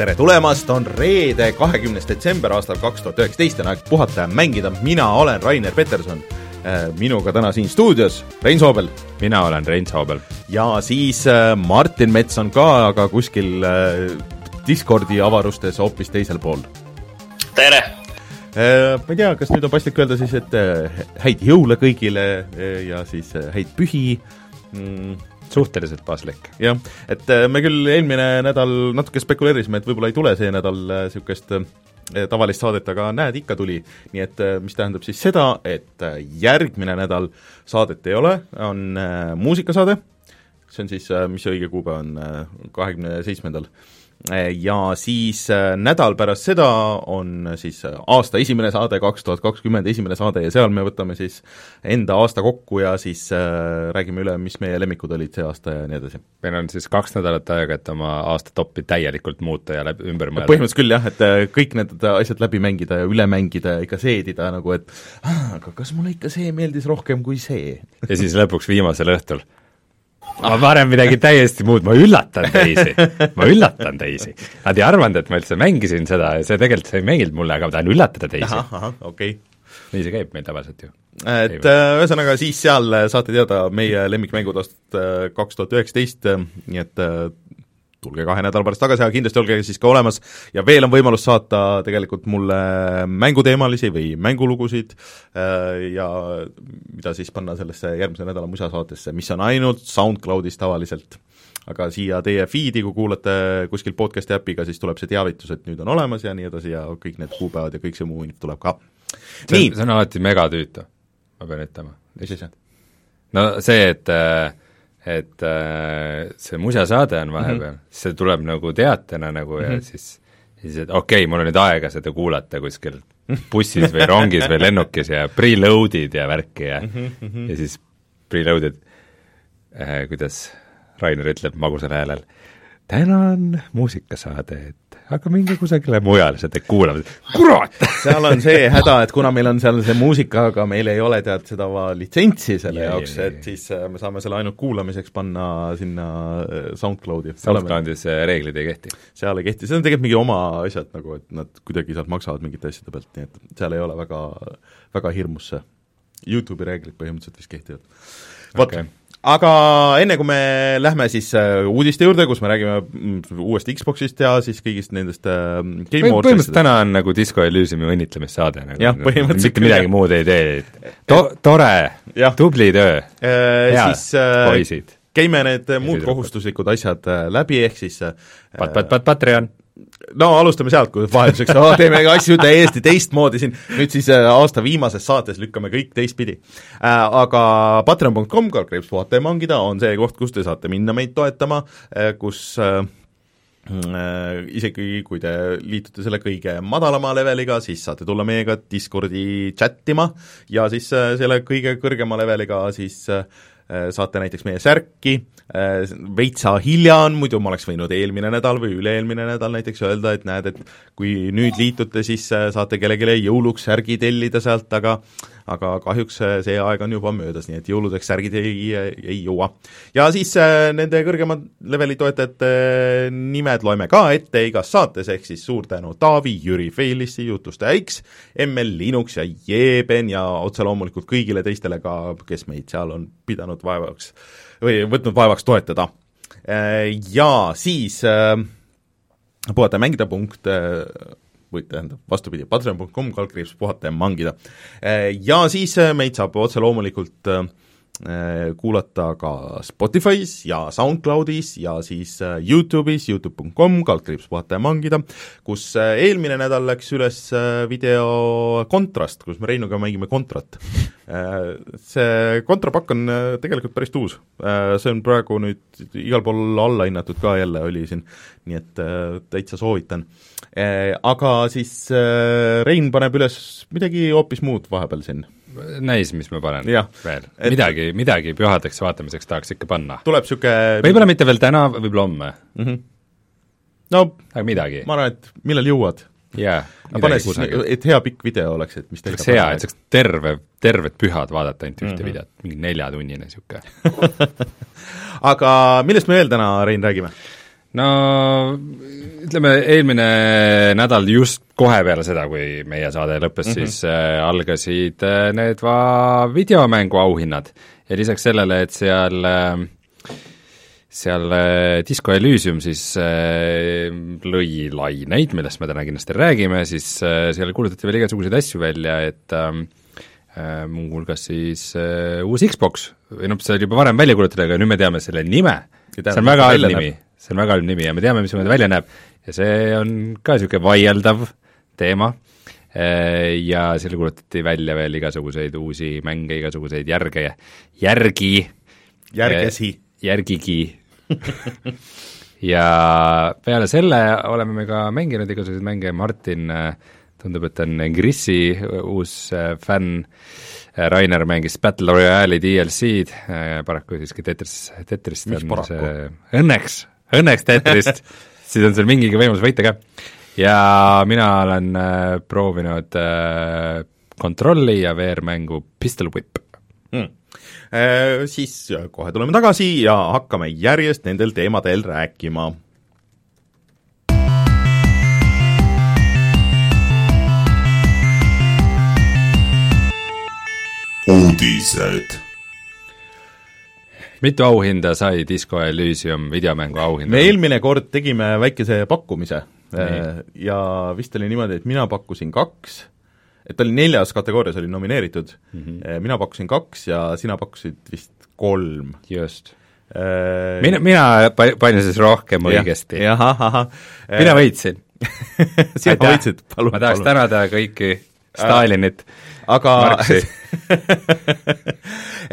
tere tulemast, on reede, kahekümnes detsember aastal kaks tuhat üheksateist, on aeg puhata ja mängida, mina olen Rainer Peterson. Minuga täna siin stuudios Rein Soobel. mina olen Rein Soobel. ja siis äh, Martin Mets on ka, aga kuskil äh, Discordi avarustes hoopis teisel pool. tere! Ma ei tea, kas nüüd on paslik öelda siis, et häid jõule kõigile ja siis häid pühi mm suhteliselt paslik. jah, et me küll eelmine nädal natuke spekuleerisime, et võib-olla ei tule see nädal niisugust tavalist saadet, aga näed, ikka tuli. nii et mis tähendab siis seda, et järgmine nädal saadet ei ole, on muusikasaade, see on siis, mis õige kuupäev on, kahekümne seitsmendal ja siis äh, nädal pärast seda on siis äh, aasta esimene saade, kaks tuhat kakskümmend esimene saade ja seal me võtame siis enda aasta kokku ja siis räägime üle, mis meie lemmikud olid see aasta ja nii edasi. meil on siis kaks nädalat aega, et oma aasta topi täielikult muuta ja läbi, ümber mõelda. põhimõtteliselt küll jah, et kõik need asjad läbi mängida ja üle mängida ja ikka seedida nagu, et aga kas mulle ikka see meeldis rohkem kui see ja siis lõpuks viimasel õhtul ma panen midagi täiesti muud, ma üllatan teisi, ma üllatan teisi. Nad ei arvanud, et ma üldse mängisin seda ja see tegelikult, see ei mänginud mulle, aga ma tahan üllatada teisi. ahah, ahah, okei okay. nii see käib meil tavaliselt ju. et äh, ühesõnaga, siis seal saate teada meie lemmikmängud aastat äh, kaks tuhat üheksateist, nii et äh, tulge kahe nädala pärast tagasi, aga kindlasti olge siis ka olemas ja veel on võimalus saata tegelikult mulle mänguteemalisi või mängulugusid äh, ja mida siis panna sellesse järgmise nädala musasaatesse, mis on ainult SoundCloudis tavaliselt. aga siia teie feed'i, kui kuulate kuskil podcast'i äpiga, siis tuleb see teavitus, et nüüd on olemas ja nii edasi ja kõik need kuupäevad ja kõik see muu info tuleb ka. see on, see on alati megatüütu, ma pean ütlema. mis asja? no see, et äh, et äh, see musasaade on vahepeal mm, -hmm. see tuleb nagu teatena nagu mm -hmm. ja siis siis et okei okay,, mul on nüüd aega seda kuulata kuskil bussis või rongis või lennukis ja preload'id ja värki ja mm -hmm. ja siis preload'id äh,, kuidas Rainer ütleb magusal häälel, täna on muusikasaade, aga minge kusagile mujale seda kuulama, kurat! seal on see häda, et kuna meil on seal see muusika, aga meil ei ole tead seda litsentsi selle ja, jaoks, et siis äh, me saame selle ainult kuulamiseks panna sinna äh, SoundCloudi. SoundCloudis reeglid ei kehti? seal ei kehti, see on tegelikult mingi oma asjad nagu, et nad kuidagi sealt maksavad mingite asjade pealt, nii et seal ei ole väga, väga hirmus see. YouTube'i reeglid põhimõtteliselt vist kehtivad. vot okay aga enne, kui me lähme siis äh, uudiste juurde, kus me räägime mm, uuest Xboxist ja siis kõigist nendest äh, Game Awardsist põhimõtteliselt täna on nagu Disco Elysiumi õnnitlemissaade nagu, jah, põhimõtteliselt mitte midagi muud ei tee. To-, tore, tubli töö! Äh,, head poisid. käime need muud kohustuslikud asjad läbi, ehk siis äh, no alustame sealt, kui vahelduseks oh, teeme asju täiesti teistmoodi siin, nüüd siis äh, aasta viimases saates lükkame kõik teistpidi äh,. Aga patreon.com, kaldkriips puhata ja mangida on see koht, kus te saate minna meid toetama äh,, kus äh, äh isegi kui te liitute selle kõige madalama leveliga, siis saate tulla meiega Discordi chat ima ja siis selle kõige kõrgema leveliga siis saate näiteks meie särki, veitsa hilja on, muidu ma oleks võinud eelmine nädal või üle-eelmine nädal näiteks öelda, et näed, et kui nüüd liitute, siis saate kellelegi jõuluks särgi tellida sealt, aga aga kahjuks äh, see aeg on juba möödas, nii et jõuludeks särgid ei, ei jõua. ja siis äh, nende kõrgema leveli toetajate nimed loeme ka ette igas saates, ehk siis suur tänu Taavi, Jüri, Felissi, Jutustaja X, ML Linux ja Jeeben ja otse loomulikult kõigile teistele ka, kes meid seal on pidanud vaevaks või võtnud vaevaks toetada. Äh, ja siis puhata mängida punkt või tähendab, vastupidi, patreon.com, kaldkriips puhata ja mangida. Ja siis äh, meid saab otse loomulikult äh, kuulata ka Spotify's ja SoundCloudis ja siis äh, Youtube'is, Youtube.com, kaldkriips puhata ja mangida, kus eelmine nädal läks üles video Contrast, kus me Reinuga mängime Contrat. See kontrapakk on tegelikult päris tuus. See on praegu nüüd igal pool alla hinnatud ka jälle, oli siin, nii et täitsa soovitan aga siis Rein paneb üles midagi hoopis muud vahepeal siin. Näis, mis ma panen ja, veel et..., midagi, midagi pühadeks vaatamiseks tahaks ikka panna. tuleb niisugune võib-olla mitte veel täna, võib-olla homme mm. -hmm. no aga midagi. ma arvan, et millal jõuad. jaa. pane siis, et hea pikk video oleks, et mis oleks hea, et saaks terve, terved pühad vaadata ainult ühte mm -hmm. videot, mingi neljatunnine niisugune aga millest me veel täna, Rein, räägime? No ütleme, eelmine nädal just kohe peale seda, kui meie saade lõppes mm, -hmm. siis äh, algasid äh, need va videomängu auhinnad. Ja lisaks sellele, et seal äh, seal äh, Disco Elysium siis äh, lõi laineid, millest me täna kindlasti räägime, siis äh, seal kuulutati veel igasuguseid asju välja, et äh, äh muuhulgas siis äh, uus Xbox, või noh, see oli juba varem välja kuulutatud, aga nüüd me teame selle nime, see on väga halb nimi, see on väga halb nimi ja me teame, mismoodi välja näeb. Ja see on ka niisugune vaieldav teema. Äh, ja seal kuulutati välja veel igasuguseid uusi mänge, igasuguseid järge, järgi järgesi. Äh, järgigi. Ja peale selle oleme me ka mänginud igasuguseid mänge, Martin tundub, et on Grissi uus fänn, Rainer mängis Battle Royale'i DLC-d, paraku siiski Tetris, Tetrist on paraku? see, õnneks, õnneks Tetrist siis on sul mingigi võimalus võita ka. ja mina olen äh, proovinud äh, kontrolli ja VR-mängu Pistol Whip mm. Äh, Siis kohe tuleme tagasi ja hakkame järjest nendel teemadel rääkima. uudised mitu auhinda sai Disco Elysium videomängu auhinda? me eelmine kord tegime väikese pakkumise Nii. Äh, ja vist oli niimoodi, et mina pakkusin kaks, et ta oli neljas kategoorias oli nomineeritud mm, -hmm. mina pakkusin kaks ja sina pakkusid vist kolm. just. Äh, mina, mina pa-, panin siis rohkem õigesti. jah, ahah. mina võitsin. sina võitsid, palun, ma tahaks palun. tänada kõiki Stalinit äh, aga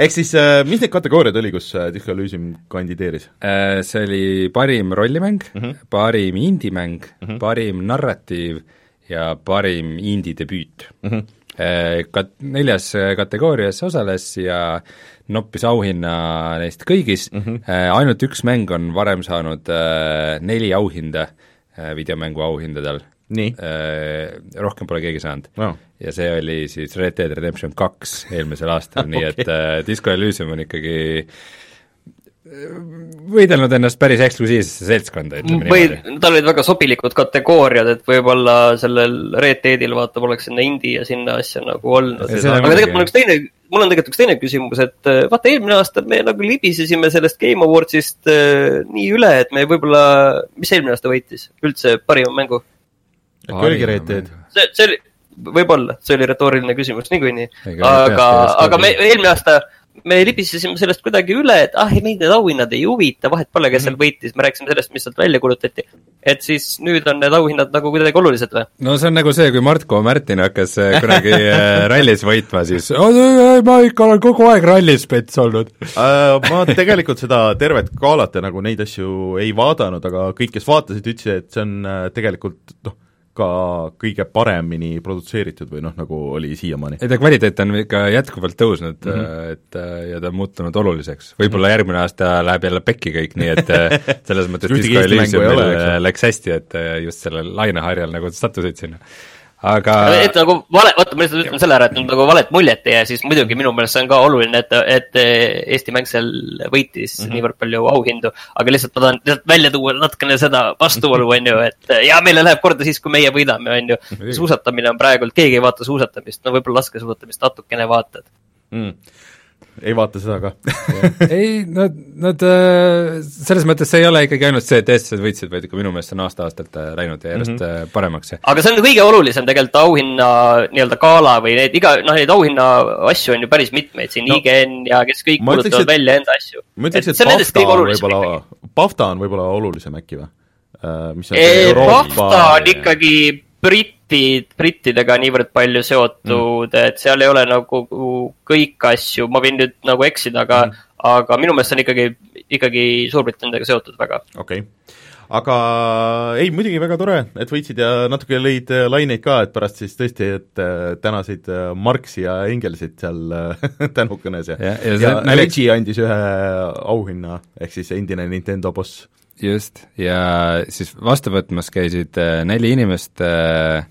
ehk siis äh, mis need kategooriad oli, kus äh, Disco Elysium kandideeris? Äh, see oli parim rollimäng mm. -hmm. parim indie-mäng mm, -hmm. parim narratiiv ja parim indie-debüüt mm. -hmm. Kat-, neljas äh, kategoorias osales ja noppis auhinna neist kõigist Mhm. mm, -hmm. ainult üks mäng on varem saanud äh, neli auhinda äh, videomängu auhindadel. Nii Äh, rohkem pole keegi saanud no. ja see oli siis Red Dead Redemption kaks eelmisel aastal nii et äh, Disco Elysium on ikkagi äh, võidelnud ennast päris eksklusiivsesse seltskonda, ütleme või niimoodi. tal olid väga sobilikud kategooriad, et võib-olla sellel Red Deadil vaata poleks sinna indie ja sinna asja nagu olnud. Aga tegelikult mul üks teine, mul on tegelikult üks teine küsimus, et äh, vaata eelmine aasta me nagu libisesime sellest Game Awardsist äh, nii üle, et me võib-olla, mis eelmine aasta võitis üldse parima mängu? Dead? see, see oli, võib-olla, see oli retooriline küsimus niikuinii. Aga aga me eelmine aasta me libisesime sellest kuidagi üle, et ah, meid need auhinnad ei huvita, vahet pole, kes seal Mhm. võitis, me rääkisime sellest, mis sealt välja kuulutati. et siis nüüd on need auhinnad nagu kuidagi olulised või? no see on nagu see, kui Martko Märtin hakkas äh, kunagi äh, rallis võitma, siis "Oi, ma ikka olen kogu aeg rallis spets olnud. Äh, ma tegelikult seda tervet galat ja nagu neid asju ei vaadanud, aga kõik, kes vaatasid, ütlesid, et see on tegelikult noh, ka kõige paremini produtseeritud või noh, nagu oli siiamaani. ei ta kvaliteet on ikka jätkuvalt tõusnud mm. -hmm. et äh, ja ta on muutunud oluliseks. võib-olla järgmine aasta läheb jälle pekki kõik, nii et äh, selles mõttes Disco Elysiumil läks hästi, et just sellel laineharjal nagu sattusid sinna. Aga et nagu vale, oota, ma lihtsalt ütlen selle ära, et nagu valet muljet ei jää, siis muidugi minu meelest see on ka oluline, et, et Eesti mäng seal võitis mm -hmm. niivõrd palju auhindu. aga lihtsalt ma tahan lihtsalt välja tuua natukene seda vastuolu, on ju, et ja meile läheb korda siis, kui meie võidame, on ju. suusatamine on praegu, keegi ei vaata suusatamist, no võib-olla laskesuusatamist natukene vaatad. mm. Ei vaata seda ka ei, nad, nad äh, selles mõttes see ei ole ikkagi ainult see, et eestlased võitsid, vaid ikka minu meelest see on aasta-aastalt äh, läinud ja järjest mm -hmm. paremaks ja aga see on kõige olulisem tegelikult auhinna nii-öelda gala või need iga, noh, neid auhinna asju on ju päris mitmeid siin No, IGN ja kes kõik kuulutavad et- välja enda asju. ma ütleks, et on BAFTA on olulisem võib-olla, BAFTA on võib-olla olulisem äkki või? Mis on see Euroopa BAFTA on ikkagi britid, brittidega niivõrd palju seotud mm., et seal ei ole nagu kõik asju, ma võin nüüd nagu eksida, aga mm., aga minu meelest on ikkagi, ikkagi Suurbritanniaga seotud väga. okei okay. aga ei, muidugi väga tore, et võitsid ja natuke lõid laineid ka, et pärast siis tõesti, et äh, tänasid äh, Marxi ja Engelsit seal äh, tänukõnes ja Ja- ja, ja Reggie andis ühe auhinna, ehk siis endine Nintendo boss. Just, ja siis vastu võtmas käisid äh, neli inimest äh,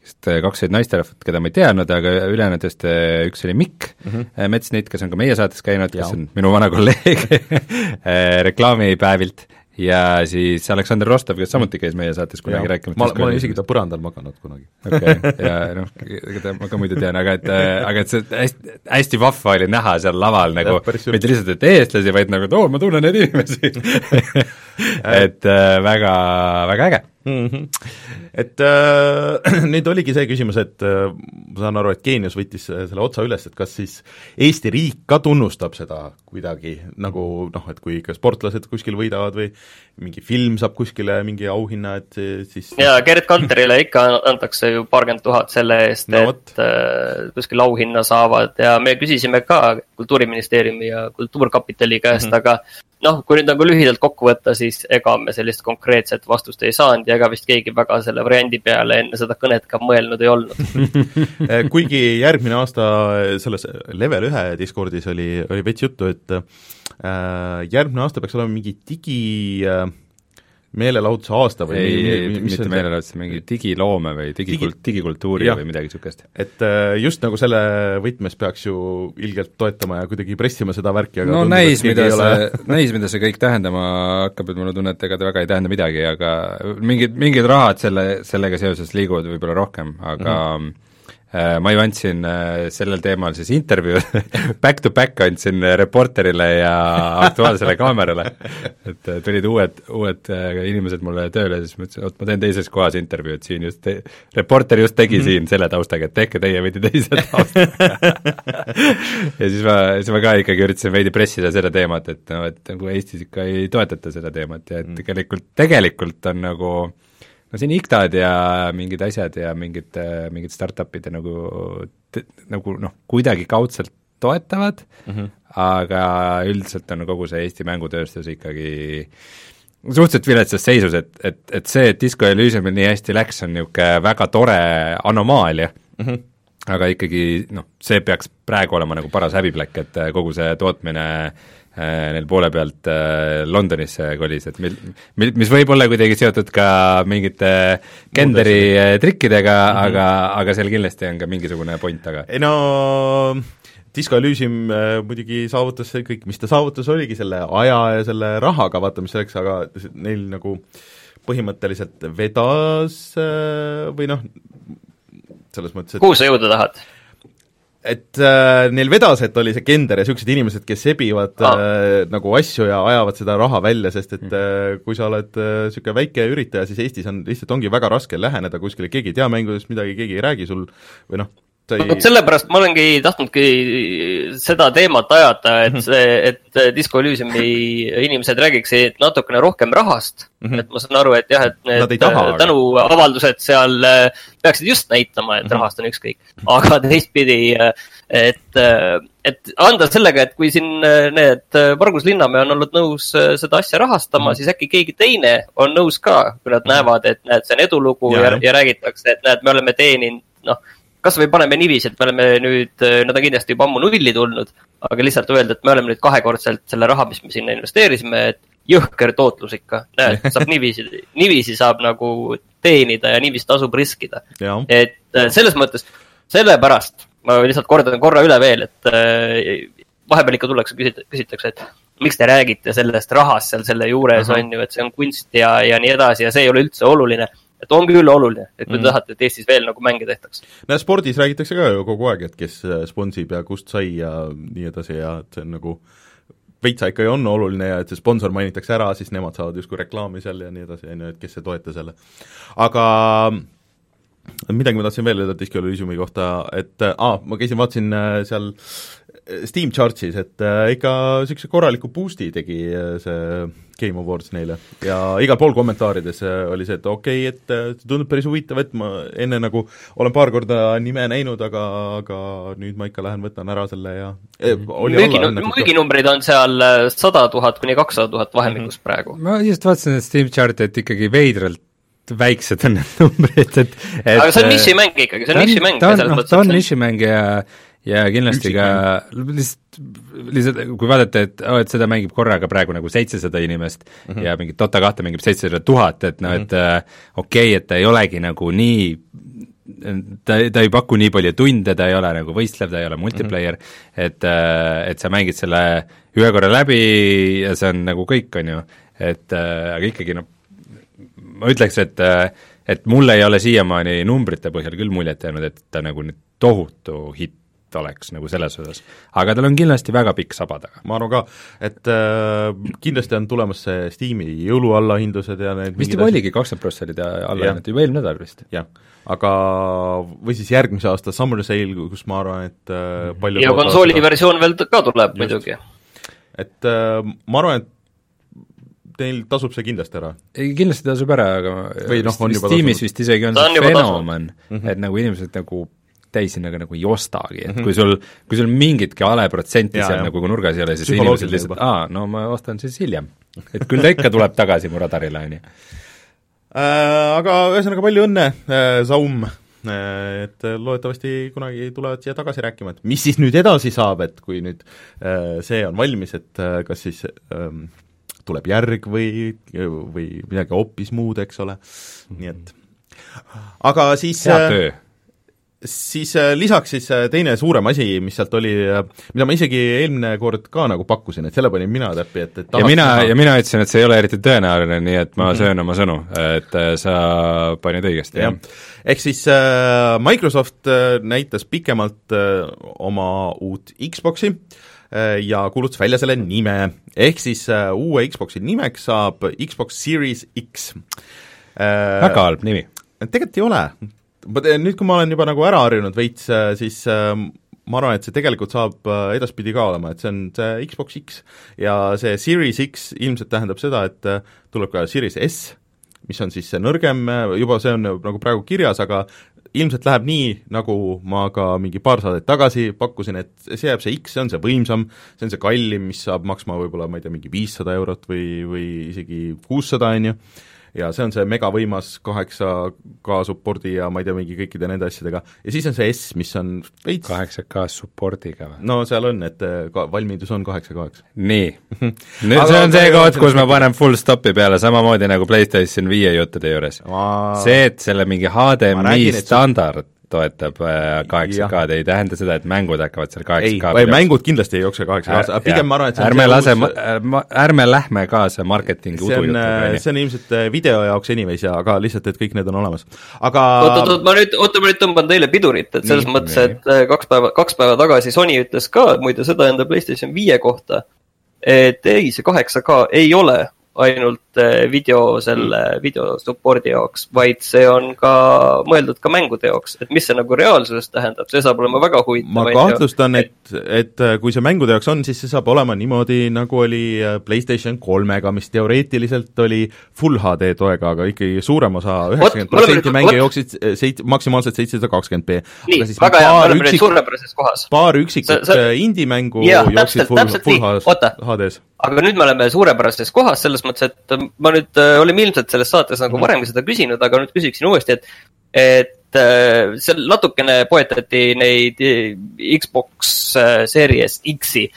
vist äh, kaks olid naisterahvad, keda ma ei teadnud, aga ülejäänutest äh, üks oli Mikk mm -hmm. Metsnit, kes on ka meie saates käinud, kes on minu vana kolleeg äh, reklaamipäevilt ja siis Aleksandr Rostov, kes samuti käis meie saates kunagi rääkimas ma, ma olen isegi ta põrandal maganud kunagi. okei okay., ja noh, ega ta, ma ka muidu tean, aga et, aga et see hästi, hästi vahva oli näha seal laval nagu, mitte lihtsalt, et eestlasi, vaid nagu, et oo, ma tunnen neid inimesi et äh, väga, väga äge mm. -hmm. Et äh, nüüd oligi see küsimus, et äh, ma saan aru, et Geenius võttis äh, selle otsa üles, et kas siis Eesti riik ka tunnustab seda kuidagi, nagu noh, et kui ikka sportlased kuskil võidavad või mingi film saab kuskile mingi auhinna, et siis jaa, Gerd Kanterile ikka antakse ju paarkümmend tuhat selle eest no,, et äh, kuskil auhinna saavad ja me küsisime ka Kultuuriministeeriumi ja Kultuurkapitali käest mm, -hmm. aga noh, kui nüüd nagu lühidalt kokku võtta, siis ega me sellist konkreetset vastust ei saanud ja ega vist keegi väga selle variandi peale enne seda kõnet ka mõelnud ei olnud. Kuigi järgmine aasta selles level ühe Discordis oli, oli veits juttu, et äh, järgmine aasta peaks olema mingi digi äh, meelelahutuse aasta või ei, ei, mitte meelelahutuse, mingi digiloome või digikult- Digi..., digikultuuri ja. või midagi niisugust. et äh, just nagu selle võtmes peaks ju ilgelt toetama ja kuidagi pressima seda värki, aga no tundub, näis, mida see, näis, mida see kõik tähendama hakkab, et mulle tunne, et ega ta väga ei tähenda midagi, aga mingid, mingid rahad selle, sellega seoses liiguvad võib-olla rohkem, aga mm -hmm ma ju andsin äh, sellel teemal siis intervjuu back to back andsin Reporterile ja Aktuaalsele Kaamerale, et äh, tulid uued, uued inimesed mulle tööle, siis ma ütlesin, oot, ma teen teises kohas intervjuu, et siin just te-, Reporter just tegi mm -hmm. siin selle taustaga, et tehke teie veidi teise taustaga. Ja siis ma, siis ma ka ikkagi üritasin veidi pressida seda teemat, et noh, et nagu Eestis ikka ei toetata seda teemat ja et mm. tegelikult, tegelikult on nagu no siin IKTA-d ja mingid asjad ja mingid, mingid startup'id ja nagu, nagu noh, kuidagi kaudselt toetavad mm, -hmm. aga üldiselt on kogu see Eesti mängutööstus ikkagi suhteliselt viletsas seisus, et, et, et see, et Disco Elysiumil nii hästi läks, on niisugune väga tore anomaalia mm, -hmm. aga ikkagi noh, see peaks praegu olema nagu paras häbiplekk, et kogu see tootmine äh, neil poole pealt äh, Londonisse kolis, et mil, mil, mis võib olla kuidagi seotud ka mingite genderi äh, trikkidega mm, -hmm. aga, aga seal kindlasti on ka mingisugune point taga. ei no Disco Elysium muidugi saavutas see kõik, mis ta saavutas, oligi selle aja ja selle rahaga, vaata mis selleks, aga neil nagu põhimõtteliselt vedas või noh, selles mõttes, et kuhu sa jõuda tahad? Et äh, neil vedas, et oli see Gender ja niisugused inimesed, kes sebivad ah. äh, nagu asju ja ajavad seda raha välja, sest et äh, kui sa oled niisugune äh, väike üritaja, siis Eestis on, lihtsalt ongi väga raske läheneda kuskile, keegi ei tea mängudest midagi, keegi ei räägi sul või noh, sai vot sellepärast ma olengi tahtnudki seda teemat ajada, et mhm. see, et Disco Elysiumi inimesed räägiksid natukene rohkem rahast mm. -hmm. et ma saan aru, et jah, et need tänuavaldused seal äh, peaksid just näitama, et -hmm. rahast on ükskõik. aga teistpidi, äh, et, äh, et anda sellega, et kui siin need Margus Linnamäe on olnud nõus seda asja rahastama mm, -hmm. siis äkki keegi teine on nõus ka, kui nad -hmm. näevad, et näed, see on edulugu ja, ja, ja räägitakse, et näed, me oleme teeninud, noh kasvõi paneme niiviisi, et me oleme nüüd, äh, nad on kindlasti juba ammu nulli tulnud, aga lihtsalt öelda, et me oleme nüüd kahekordselt selle raha, mis me sinna investeerisime, et jõhker tootlus ikka, näed, saab niiviisi, niiviisi saab nagu teenida ja niiviisi tasub riskida. et äh, selles mõttes, sellepärast ma lihtsalt kordan korra üle veel, et äh, vahepeal ikka tullakse, küsitakse, et miks te räägite sellest rahast seal selle juures, on ju, et see on kunst ja, ja nii edasi ja see ei ole üldse oluline et on küll oluline, et kui te mm. tahate, et Eestis veel nagu mänge tehtaks. no spordis räägitakse ka ju kogu aeg, et kes äh, sponsib ja kust sai ja nii edasi ja et see on nagu veitsa ikkagi on oluline ja et see sponsor mainitakse ära, siis nemad saavad justkui reklaami seal ja nii edasi, on ju, et kes ei toeta selle. aga midagi ma tahtsin veel öelda Disco Elysiumi kohta, et aa ah,, ma käisin, vaatasin äh, seal Steam Chartsis, et äh, ikka niisuguse korraliku boost'i tegi äh, see Game Awards neile ja igal pool kommentaarides äh, oli see, et okei okay,, et see tundub päris huvitav, et ma enne nagu olen paar korda nime näinud, aga, aga nüüd ma ikka lähen võtan ära selle ja müügi, müüginumbrid on seal sada tuhat kuni kakssada tuhat vahemikus mm -hmm. praegu. ma just vaatasin Steam Charti, et ikkagi veidralt väiksed on need numbrid, et, et aga see on nišimäng ikkagi, see on nišimäng. ta on, noh, ta on nišimäng ja ja kindlasti ka lihtsalt, lihtsalt kui vaadata, et oh, et seda mängib korraga praegu nagu seitsesada inimest mm -hmm. ja mingit Dota kahte mängib seitsesada tuhat, et noh, et mm -hmm. okei okay,, et ta ei olegi nagu nii ta, ta ei paku nii palju tunde, ta ei ole nagu võistlev, ta ei ole multiplayer mm, -hmm. et, äh, et sa mängid selle ühe korra läbi ja see on nagu kõik, on ju, et äh, aga ikkagi noh, ma ütleks, et et mulle ei ole siiamaani numbrite põhjal küll muljet jäänud, et ta nagu nüüd tohutu hitt oleks nagu selles osas. aga tal on kindlasti väga pikk saba taga. ma arvan ka, et äh, kindlasti on tulemas see Steam'i jõuluallahindlused ja need vist juba oligi kakskümmend prossa olid allahinnad juba eelmine nädal vist. jah, aga või siis järgmise aasta Summer Sale, kus ma arvan, et äh, palju ja konsooli versioon veel ka tuleb Just. muidugi. et äh, ma arvan, et teil tasub see kindlasti ära? ei, kindlasti tasub ära, aga või noh, on juba Steamis vist isegi on see fenomen, mhm. et nagu inimesed nagu täishinnaga nagu ei ostagi, et -hmm. kui sul, kui sul mingitki hale protsenti ja, seal ja. nagu nurgas ei ole, siis inimesed lihtsalt, aa, no ma ostan siis hiljem. et küll ta ikka tuleb tagasi mu radarile, on ju. Äh, aga ühesõnaga palju õnne, äh, Saum, äh, et loodetavasti kunagi tulevad siia tagasi rääkima, et mis siis nüüd edasi saab, et kui nüüd see on valmis, et kas siis ähm, tuleb järg või, või midagi hoopis muud, eks ole, nii et aga siis hea töö. siis äh, lisaks siis äh, teine suurem asi, mis sealt oli, äh, mida ma isegi eelmine kord ka nagu pakkusin, et selle panin mina täppi, et, et ja mina ja mina ütlesin, et see ei ole eriti tõenäoline, nii et ma mm -hmm. söön oma sõnu, et sa panid õigesti, jah. Ja.. ehk siis äh, Microsoft näitas pikemalt äh, oma uut Xboxi. äh, ja kuulutas välja selle nime, ehk siis äh, uue Xboxi nimeks saab Xbox Series X äh,. väga halb nimi. tegelikult ei ole, nüüd kui ma olen juba nagu ära harjunud veits, äh, siis äh, ma arvan, et see tegelikult saab äh, edaspidi ka olema, et see on see Xbox X ja see Series X ilmselt tähendab seda, et tuleb ka Series S, mis on siis see nõrgem, juba see on nagu praegu kirjas, aga ilmselt läheb nii, nagu ma ka mingi paar saadet tagasi pakkusin, et see jääb see X, see on see võimsam, see on see kallim, mis saab maksma võib-olla, ma ei tea, mingi viissada eurot või, või isegi kuussada, on ju, ja see on see megavõimas kaheksa K support'i ja ma ei tea, mingi kõikide nende asjadega, ja siis on see S, mis on veits kaheksa K support'iga või? no seal on, et eh, ka valmidus on kaheksa K-ks. nii nüüd see on see koht, kus ma panen full stop'i peale, samamoodi nagu PlayStation viie juttude juures see, et selle mingi HDMI standard toetab äh, kaheksa K-d, ei tähenda seda, et mängud hakkavad seal kaheksa K ei, mängud kindlasti ei jookse kaheksa K-s, aga pigem ma arvan, et ärme lase uus..., ärme lähme kaasa marketingi udujuttuga. see on ilmselt äh, video jaoks anyways ja aga lihtsalt, et kõik need on olemas. aga oot, oot, oot, ma nüüd, oota, ma nüüd tõmban teile pidurit, et selles nii, mõttes, et äh, kaks päeva, kaks päeva tagasi Sony ütles ka muide seda enda PlayStation viie kohta, et ei, see kaheksa K ei ole ainult eh, video selle mm. video support'i jaoks, vaid see on ka mõeldud ka mängude jaoks, et mis see nagu reaalsuses tähendab, see saab olema väga huvitav. ma kahtlustan, et, et eh, kui see mängude jaoks on, siis see saab olema niimoodi, nagu oli eh, PlayStation kolmega, mis teoreetiliselt oli full HD toega, aga ikkagi suurem osa, üheksakümmend protsenti mänge jooksid seit-, maksimaalselt seitsesada kakskümmend B. nii, väga hea, me oleme nüüd suurepärases kohas. paar üksikut indie-mängu jooksid full, full HD-s. aga nüüd me oleme suurepärases kohas, selles mõttes, et ma nüüd äh, olime ilmselt selles saates nagu mhm. varemgi seda küsinud, aga nüüd küsiksin uuesti, et, et äh, seal natukene poetati neid äh, Xbox Series X-i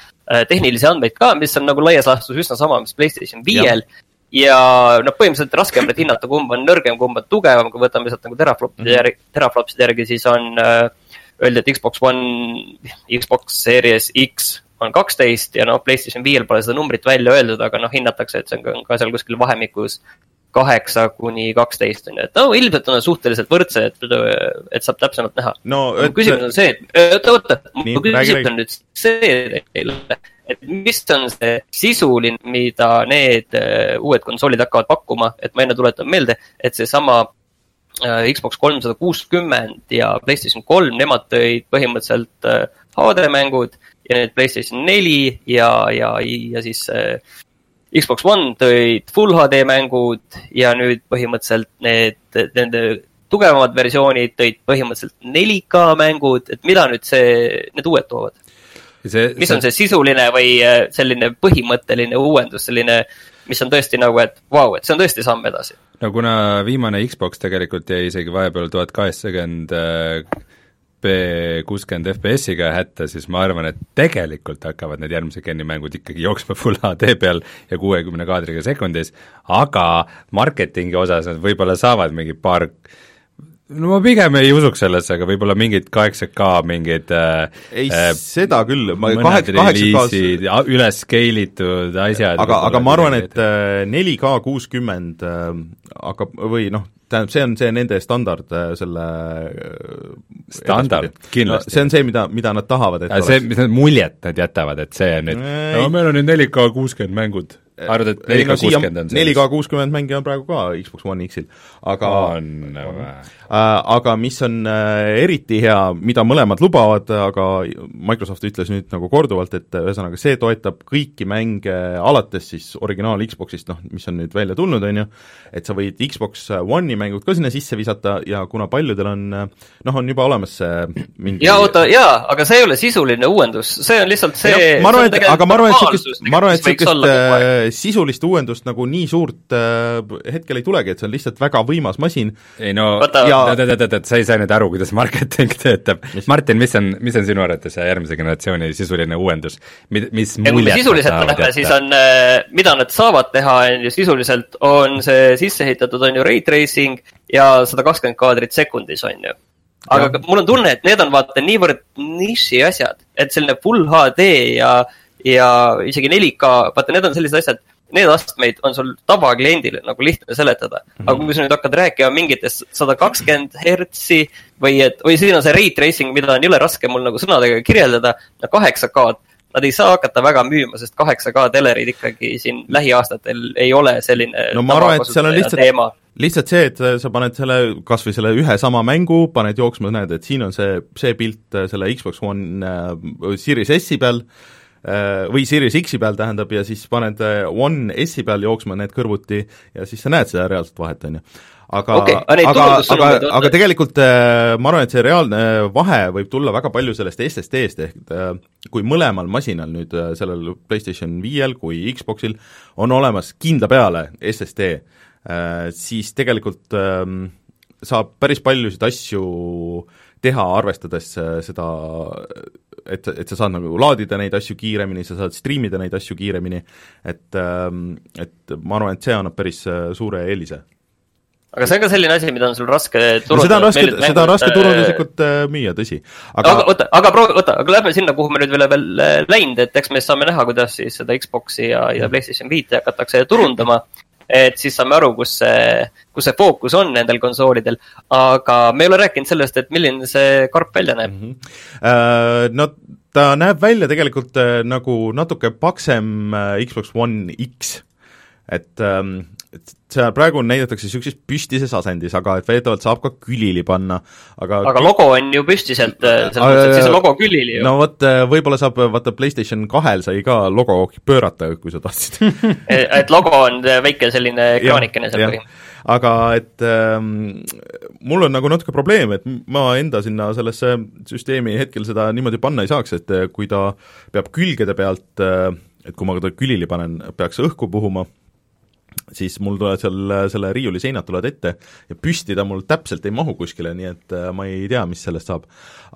tehnilisi andmeid ka, mis on nagu laias laastus üsna sama, mis Playstation viiel ja noh, põhimõtteliselt raskem nüüd hinnata, kumb on nõrgem, kumb on tugevam, kui võtame lihtsalt nagu teraflopide mhm. järgi, teraflopside järgi, siis on äh, öeldi, et Xbox One, Xbox Series X on kaksteist ja noh, PlayStation viiel pole seda numbrit välja öeldud, aga noh, hinnatakse, et see on ka seal kuskil vahemikus kaheksa kuni kaksteist on ju, et no ilmselt on suhteliselt võrdsed, et, saab täpsemalt näha. No,. Et... küsimus on see, et oota, oota, mu küsimus on nüüd see teile, et mis on see sisuline, mida need uh, uued konsoolid hakkavad pakkuma, et ma enne tuletan meelde, et seesama uh, Xbox kolmsada kuuskümmend ja PlayStation kolm, nemad tõid põhimõtteliselt uh, HD mängud ja nüüd Playstation neli ja, ja, ja siis äh, Xbox One tõid full HD mängud ja nüüd põhimõtteliselt need, nende tugevamad versioonid tõid põhimõtteliselt 4K mängud, et mida nüüd see, need uued toovad? See, mis see... on see sisuline või äh, selline põhimõtteline uuendus, selline, mis on tõesti nagu, et vau wow,, et see on tõesti samm edasi? no kuna viimane Xbox tegelikult jäi isegi vahepeal tuhat kaheksakümmend äh, kuuskümmend FPS-iga hätta, siis ma arvan, et tegelikult hakkavad need järgmise Geni mängud ikkagi jooksma full HD peal ja kuuekümne kaadriga sekundis, aga marketingi osas nad võib-olla saavad mingi paar no ma pigem ei usuks sellesse, aga võib-olla mingid 8K mingid äh, ei äh, seda küll, ma kaheksa, kaheksa a- üles scale itud asjad. aga, aga ma arvan, et äh, 4K kuuskümmend äh, hakkab või noh, tähendab, see on see nende standard äh, selle äh, Standard, kindlasti. see on see, mida, mida nad tahavad, et Aga see, mis need muljet nad jätavad, et see on nüüd, no meil on nüüd 4K kuuskümmend mängud, arvad, et ei 4K no siia kuuskümmend on see? 4K kuuskümmend mänge on praegu ka Xbox One X-il, aga on või? Äh, aga mis on äh, eriti hea, mida mõlemad lubavad, aga Microsoft ütles nüüd nagu korduvalt, et äh, ühesõnaga see toetab kõiki mänge alates siis originaal Xboxist, noh, mis on nüüd välja tulnud, on ju, et sa võid Xbox One'i mängud ka sinna sisse visata ja kuna paljudel on noh, on juba olemas see mingi ja oota, jaa, aga see ei ole sisuline uuendus, see on lihtsalt see. Jah, ma arvan, et, aga ma arvan, et niisugust, ma arvan, et niisugust sisulist uuendust nagu nii suurt äh, hetkel ei tulegi, et see on lihtsalt väga võimas masin ei no, Ja- oot-oot-oot, sa ei saa nüüd aru, kuidas marketing töötab. Martin, mis on, mis on sinu arvates see järgmise generatsiooni sisuline uuendus, mid-, mis ja me muljet nad sisuliselt läheme, siis on, mida nad saavad teha, on ju sisuliselt, on see sisse ehitatud, on ju ray tracing ja sada kakskümmend kaadrit sekundis, on ju. aga Jah. mul on tunne, et need on vaata niivõrd niši asjad, et selline full HD ja, ja isegi 4K, vaata need on sellised asjad, need astmeid on sul tavakliendil nagu lihtne seletada aga kui sa nüüd hakkad rääkima mingitest sada kakskümmend hertsi või et, või siin on see ray tracing, mida on jõle raske mul nagu sõnadega kirjeldada, kaheksa K-d nad ei saa hakata väga müüma, sest kaheksa K telerid ikkagi siin lähiaastatel ei ole selline no ma arvan, et seal on lihtsalt teema. lihtsalt see, et sa paned selle, kas või selle ühe sama mängu, paned jooksma, näed, et siin on see, see pilt selle Xbox One äh, Series S-i peal äh, või Series X-i peal tähendab, ja siis paned äh, One S-i peal jooksma need kõrvuti ja siis sa näed seda reaalset vahet, on ju. aga Okei, aga aga, aga, tegelikult äh, ma arvan, et see reaalne vahe võib tulla väga palju sellest SSD-st, ehk äh, kui mõlemal masinal nüüd, äh, sellel PlayStation viiel kui Xboxil, on olemas kindla peale SSD, äh, siis tegelikult ähm, saab päris paljusid asju teha, arvestades äh, seda, et, et sa saad nagu laadida neid asju kiiremini, sa saad striimida neid asju kiiremini, et ähm, et ma arvan, et see annab päris äh, suure eelise. aga see on ka selline asi, mida on sul raske no seda on raske, seda on raske äh, turunduslikult äh, müüa, tõsi. aga, aga oota, aga proovi, oota, aga lähme sinna, kuhu me nüüd veel, veel äh, läinud, et eks me saame näha, kuidas siis seda Xbox'i ja, ja PlayStation viite hakatakse turundama. Et siis saame aru, kus see, kus see fookus on nendel konsoolidel. aga me ei ole rääkinud sellest, et milline see karp välja näeb mm. Äh, No ta näeb välja tegelikult äh, nagu natuke paksem äh, Xbox One X, et ähm, et seal praegu näidatakse niisuguses püstises asendis, aga et väidetavalt saab ka külili panna, aga aga logo on ju püstiselt, selles Aga- mõttes, et siis on logo külili ju. No vot, võib-olla saab, vaata PlayStation kahel sai ka logo pöörata, kui sa tahtsid. Et logo on väike selline ekraanikene seal põhimõtteliselt. aga et ähm, mul on nagu natuke probleem, et ma enda sinna sellesse süsteemi hetkel seda niimoodi panna ei saaks, et äh, kui ta peab külgede pealt äh, et kui ma ta külili panen, peaks õhku puhuma, siis mul tulevad seal selle riiuli seinad tulevad ette ja püsti ta mul täpselt ei mahu kuskile, nii et äh, ma ei tea, mis sellest saab.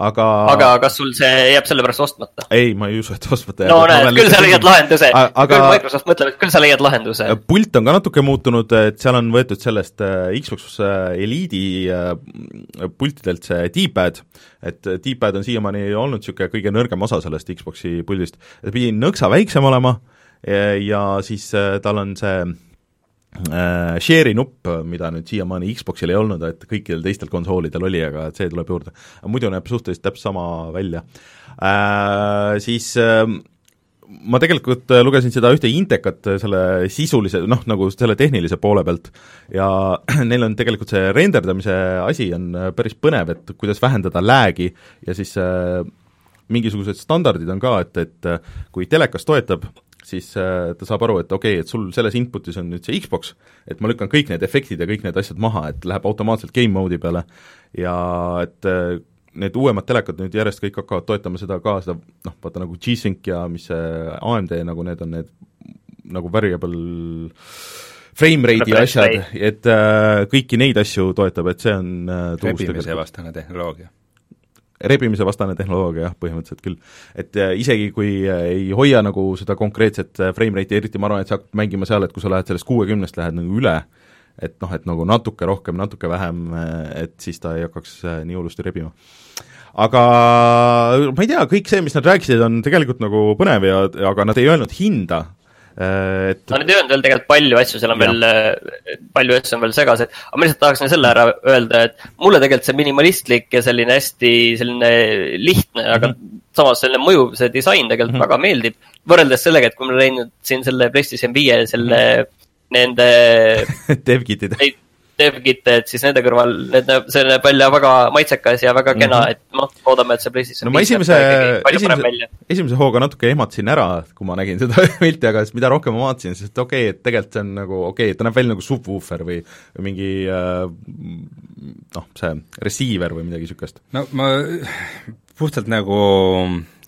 aga aga kas sul see jääb sellepärast ostmata? ei, ma ei usu, et ostmata no näed, küll sa leiad lahenduse, aga küll Microsoft mõtleb, et küll sa leiad lahenduse. pult on ka natuke muutunud, et seal on võetud sellest äh, Xbox äh, Elite'i pultidelt see D-pad, et D-pad on siiamaani olnud niisugune kõige nõrgem osa sellest Xboxi puldist, ta pidi nõksa väiksem olema ja, ja siis tal on see äh, share'i nupp, mida nüüd siiamaani Xboxil ei olnud, et kõikidel teistel konsoolidel oli, aga et see tuleb juurde. muidu näeb suhteliselt täpselt sama välja äh,. Siis äh, ma tegelikult äh, lugesin seda ühte intekat äh, selle sisulise, noh, nagu selle tehnilise poole pealt ja neil on tegelikult see renderdamise asi on äh, päris põnev, et kuidas vähendada lag'i ja siis äh, mingisugused standardid on ka, et, et äh, kui telekas toetab, siis äh, ta saab aru, et okei okay,, et sul selles input'is on nüüd see Xbox, et ma lükkan kõik need efektid ja kõik need asjad maha, et läheb automaatselt game mode'i peale. Ja et äh, need uuemad telekad nüüd järjest kõik hakkavad toetama seda ka, seda noh, vaata nagu G-Sync ja mis see AMD nagu need on need nagu variable frame rate'i asjad, et äh, kõiki neid asju toetab, et see on äh, tegelikult. vastane tehnoloogia. Rebimise vastane tehnoloogia jah, põhimõtteliselt küll. et äh, isegi kui äh, ei hoia nagu seda konkreetset äh, frame rate'i, eriti ma arvan, et see hakkab mängima seal, et kui sa lähed sellest kuuekümnest, lähed nagu üle, et noh, et nagu natuke rohkem, natuke vähem, et siis ta ei hakkaks nii hullusti rebima aga ma ei tea, kõik see, mis nad rääkisid, on tegelikult nagu põnev ja, aga nad ei öelnud hinda, et no nad ei öelnud veel tegelikult palju asju, seal on Jah. veel, palju asju on veel segased, aga ma lihtsalt tahaksin selle ära öelda, et mulle tegelikult see minimalistlik ja selline hästi selline lihtne, aga samas selline mõjuv see disain tegelikult Mhm. väga meeldib. võrreldes sellega, et kui ma olen näinud siin selle PlayStation viie selle, nende devkit'id neid devkit'e, et siis nende kõrval, need näeb, see näeb välja väga maitsekas ja väga kena, et noh, loodame, et see PlayStation no ma esimese esimese esimese hooga natuke ehmatasin ära, kui ma nägin seda pilti, aga siis mida rohkem ma vaatasin, siis et okei okay,, et tegelikult see on nagu okei okay,, et ta näeb välja nagu subwoofer või või mingi äh, noh, see receiver või midagi niisugust. no ma puhtalt nagu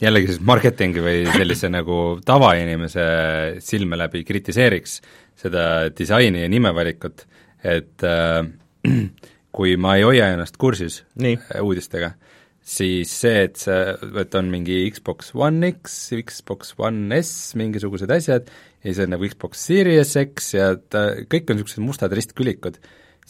jällegi siis marketingi või sellise nagu tavainimese silme läbi kritiseeriks seda disaini ja nimevalikut, et äh, kui ma ei hoia ennast kursis Nii. äh, uudistega, siis see, et see, et on mingi Xbox One X, Xbox One S, mingisugused asjad ja siis on nagu Xbox Series X ja ta, kõik on niisugused mustad ristkülikud,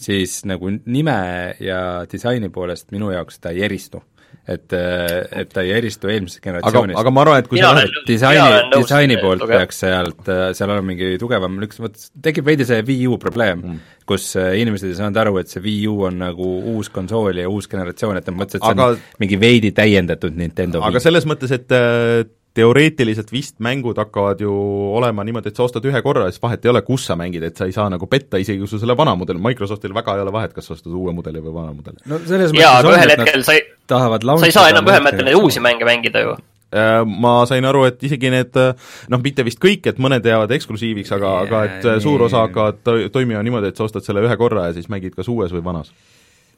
siis nagu nime ja disaini poolest minu jaoks ta ei eristu. et, et ta ei eristu eelmisest aga, generatsioonist. aga ma arvan, et kui sa lähed disaini disaini poolt tugev. peaks sealt, seal olema mingi tugevam lüks, vot tekib veidi see Wii U probleem mm., kus äh, inimesed ei saanud aru, et see Wii U on nagu uus konsool ja uus generatsioon, et nad mõtlesid, et see Aga- on mingi veidi täiendatud Nintendo aga Wii. selles mõttes, et äh, teoreetiliselt vist mängud hakkavad ju olema niimoodi, et sa ostad ühe korra ja siis vahet ei ole, kus sa mängid, et sa ei saa nagu petta, isegi kui sul selle vana mudeli, Microsoftil väga ei ole vahet, kas sa ostad uue mudeli või vana mudeli. no selles jaa, mõttes aga on, ühel et nad hetkel sa ei, tahavad sa ei saa enam ühemõtteliselt neid uusi mänge mängida ju. Äh, Ma sain aru, et isegi need noh, mitte vist kõik, et mõned jäävad eksklusiiviks, aga, aga et äh, suur osa hakkavad to- toimima niimoodi, et sa ostad selle ühe korra ja siis mängid kas uues või vanas.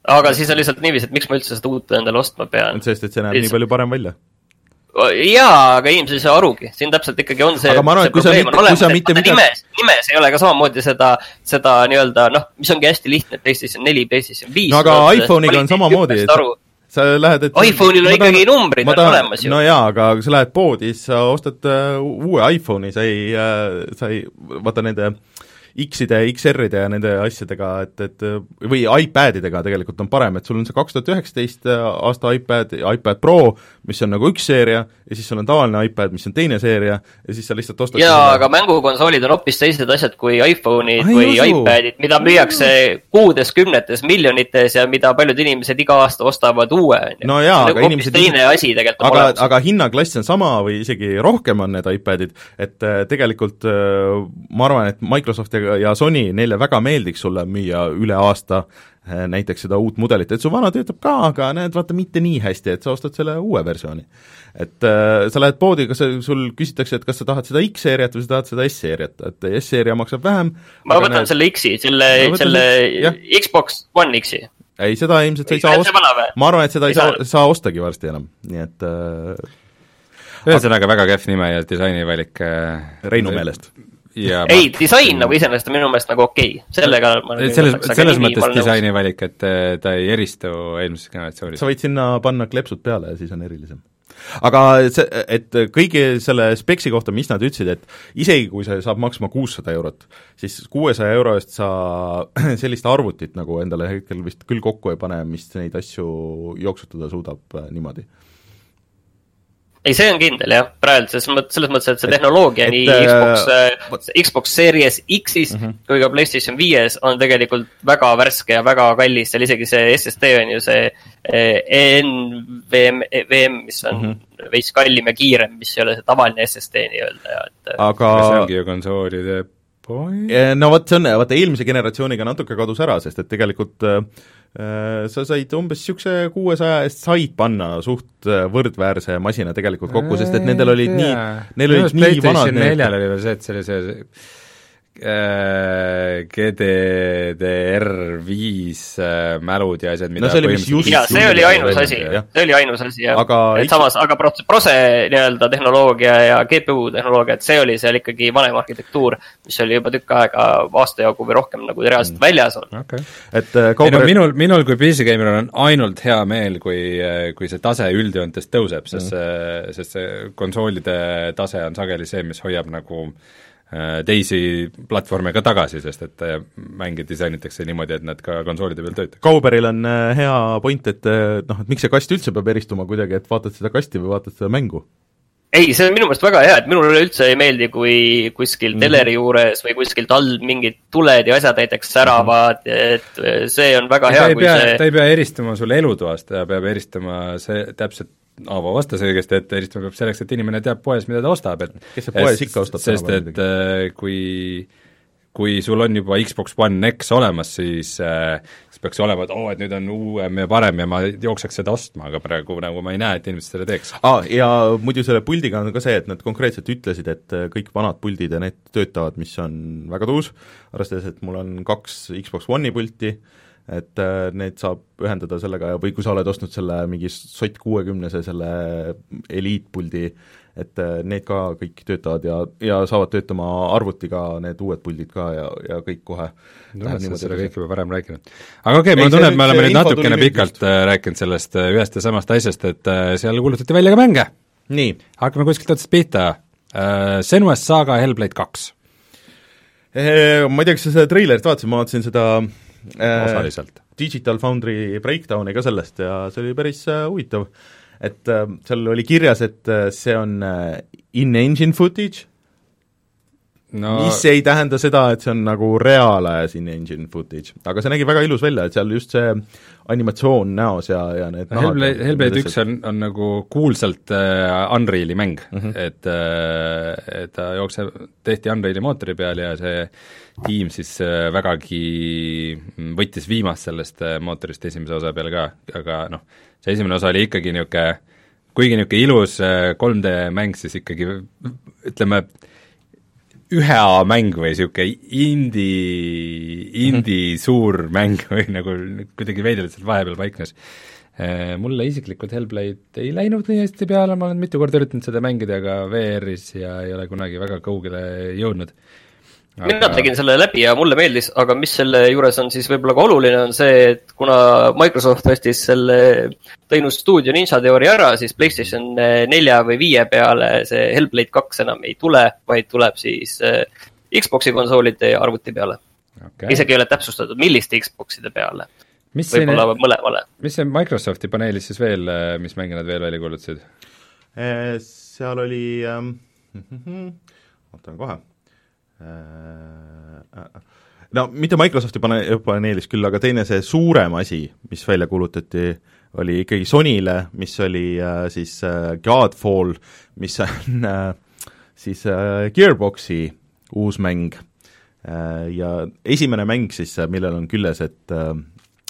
aga siis on lihtsalt niiviisi, et miks ma üldse seda uut endale ostma pean. sest et see näeb nii palju parem välja. jaa, aga inimesed ei saa arugi, siin täpselt ikkagi on see, Aga ma arvan, et kui sa mitte- kui sa mitte et midagi- nimes, nimes ei ole ka samamoodi seda, seda nii-öelda noh, mis ongi hästi lihtne, PlayStation neli, PlayStation viis. no aga iPhone'iga on samamoodi, et sa lähed, et iPhone'il on ikkagi numbrid on olemas ju. no jaa, aga kui sa lähed poodi, siis sa ostad äh, uue iPhone'i, sa ei äh,, sa ei, vaata nende X-ide, XR-ide ja nende asjadega, et, et või iPadidega tegelikult on parem, et sul on see kaks tuhat üheksateist aasta iPad, iPad Pro, mis on nagu üks seeria ja siis sul on tavaline iPad, mis on teine seeria ja siis sa lihtsalt ostad jaa, aga mängukonsoolid on hoopis teised asjad kui iPhone'id Ai, või usu. iPadid, mida müüakse kuudes, kümnetes miljonites ja mida paljud inimesed iga aasta ostavad uue, on ju. No jaa, aga hoopis inimesed- teine asi tegelikult aga, aga hinnaklass on sama või isegi rohkem on need iPadid, et äh, tegelikult äh, ma arvan, et Microsoft ja, ja Sony, neile väga meeldiks sulle müüa üle aasta äh, näiteks seda uut mudelit, et su vana töötab ka, aga näed, vaata mitte nii hästi, et sa ostad selle uue versiooni. et äh, sa lähed poodi, kas sa- sul küsitakse, et kas sa tahad seda X-seeriat või sa tahad seda S-seeriat, et S-seeria maksab vähem ma aga võtan näed- selle X-i, selle selle jah. Xbox One X-i. ei, seda ilmselt sa ei saa osta ma arvan, et seda ei Ei saa saa., saa ostagi varsti enam, nii et äh, ühesõnaga väga kehv nime ja disainivalik äh, Reinu meelest. Ja ei, disain nagu iseenesest on minu meelest nagu okei okay., sellega ma nagu ei selles, selles mõttes olen nõus. disainivalik, et äh, ta ei eristu eelmisest generatsioonist sa. võid sinna panna kleepsud peale ja siis on erilisem. aga see, et kõigi selle speksi kohta, mis nad ütlesid, et isegi kui see saab maksma kuussada eurot, siis kuuesaja euro eest sa sellist arvutit nagu endale hetkel vist küll kokku ei pane, mis neid asju jooksutada suudab äh, niimoodi. ei, see on kindel jah, praeguses mõttes, selles mõttes, et see tehnoloogia et, nii äh, Xbox vot-, Xbox Series X-is mm -hmm. kui ka PlayStation viies on tegelikult väga värske ja väga kallis, seal isegi see SSD on ju see eh, NVM, VM, mis on mm -hmm. veits kallim ja kiirem, mis ei ole see tavaline SSD nii-öelda ja et aga see ongi ju konsoolide point. No vot, see on, vaata eelmise generatsiooniga natuke kadus ära, sest et tegelikult äh, äh, sa said umbes niisuguse kuuesaja eest said panna suht äh, võrdväärse masina tegelikult kokku, sest et nendel olid nii, neil olid nii vanad need neljal oli veel see, et see oli see äh, GDDR5 äh, mälud ja asjad, mida No see oli vist just- ja see oli ainus asi, see oli ainus asi jah Aga. et samas, aga prots-, prose nii-öelda tehnoloogia ja GPU tehnoloogia, et see oli seal ikkagi vanem arhitektuur, mis oli juba tükk aega aasta jagu või rohkem nagu reaalselt Mm. väljas olnud. okay.. et äh, ei no minul, minul kui PC-geimeril on ainult hea meel, kui, kui see tase üldjoontes tõuseb, sest see, sest see konsoolide tase on sageli see, mis hoiab nagu teisi platvorme ka tagasi, sest et äh, mänge disainitakse niimoodi, et nad ka konsoolide peal töötaks. Kauberil on äh, hea point, et äh, noh, et miks see kast üldse peab eristuma kuidagi, et vaatad seda kasti või vaatad seda mängu? ei, see on minu meelest väga hea, et minule üldse ei meeldi, kui kuskil Mhm. teleri juures või kuskilt all mingid tuled ja asjad näiteks säravad, et see on väga ta hea, kui pea, see ta ei pea eristama sulle elutoast, ta peab eristama see täpselt Aavo vastas õigesti, et eristama peab selleks, et inimene teab poes, mida ta ostab, et Kes see poes ikka ostab sest et äh, kui kui sul on juba Xbox One X olemas, siis äh, siis peaks olema, et oo oh,, et nüüd on uuem ja parem ja ma jookseks seda ostma, aga praegu nagu ma ei näe, et inimesed seda teeks. aa, ja muidu selle puldiga on ka see, et nad konkreetselt ütlesid, et äh, kõik vanad puldid ja need töötavad, mis on väga tuus, arvestades, et mul on kaks Xbox One'i pulti, et äh, need saab ühendada sellega või kui sa oled ostnud selle mingi sott kuuekümnese, selle eliitpuldi, et äh, need ka kõik töötavad ja, ja saavad töötama arvutiga need uued puldid ka ja, ja kõik kohe sa seda edasi. kõike juba varem rääkinud. aga okei okay,, see tunnen, nüüd- et me oleme nüüd natukene pikalt just. äh, rääkinud sellest ühest ja samast asjast, et seal kuulutati välja ka mänge. nii, hakkame kuskilt otsast pihta uh,, Senua's Saga Hellblade kaks Eh, ma ei tea, kas sa seda treilerit vaatasid, ma vaatasin seda osaliselt. Digital Foundry breakdown'i ka sellest ja see oli päris äh, huvitav. et äh, seal oli kirjas, et äh, see on äh, in-engine footage no mis ei tähenda seda, et see on nagu reaalajas in-engine footage, aga see nägi väga ilus välja, et seal just see animatsioon näos ja, ja need no Hellblade, Hellblade üks on, on nagu kuulsalt äh, Unreali mäng mm. -hmm. et äh, et ta jookseb, tehti Unreali mootori peal ja see tiim siis äh, vägagi mm, võttis viimast sellest äh, mootorist esimese osa peal ka, aga noh, see esimene osa oli ikkagi niisugune kuigi niisugune ilus äh, 3D mäng, siis ikkagi ütleme, ühe A mäng või niisugune indie, indie suur mäng või nagu kuidagi veidralt seal vahepeal paiknes. Mulle isiklikult Hellblade ei läinud nii hästi peale, ma olen mitu korda üritanud seda mängida ka VR-is ja ei ole kunagi väga kaugele jõudnud. Mina tegin selle läbi ja mulle meeldis, aga mis selle juures on siis võib-olla ka oluline, on see, et kuna Microsoft ostis selle teinud stuudio Ninja Theory ära, siis Playstation nelja või viie peale see Hellblade kaks enam ei tule, vaid tuleb siis äh, Xbox'i konsoolide ja arvuti peale okay.. isegi ei ole täpsustatud, milliste Xbox'ide peale. võib-olla mõlemale. mis see Microsofti paneelis siis veel, mis mänge nad veel välja kuulutasid? Eh, seal oli ähm,, vaatan kohe no mitte Microsofti pane-, paneelis küll, aga teine see suurem asi, mis välja kuulutati, oli ikkagi Sonyle, mis oli äh, siis äh, Godfall, mis on äh, siis äh, Gearboxi uus mäng äh, ja esimene mäng siis, millel on küljes, et äh,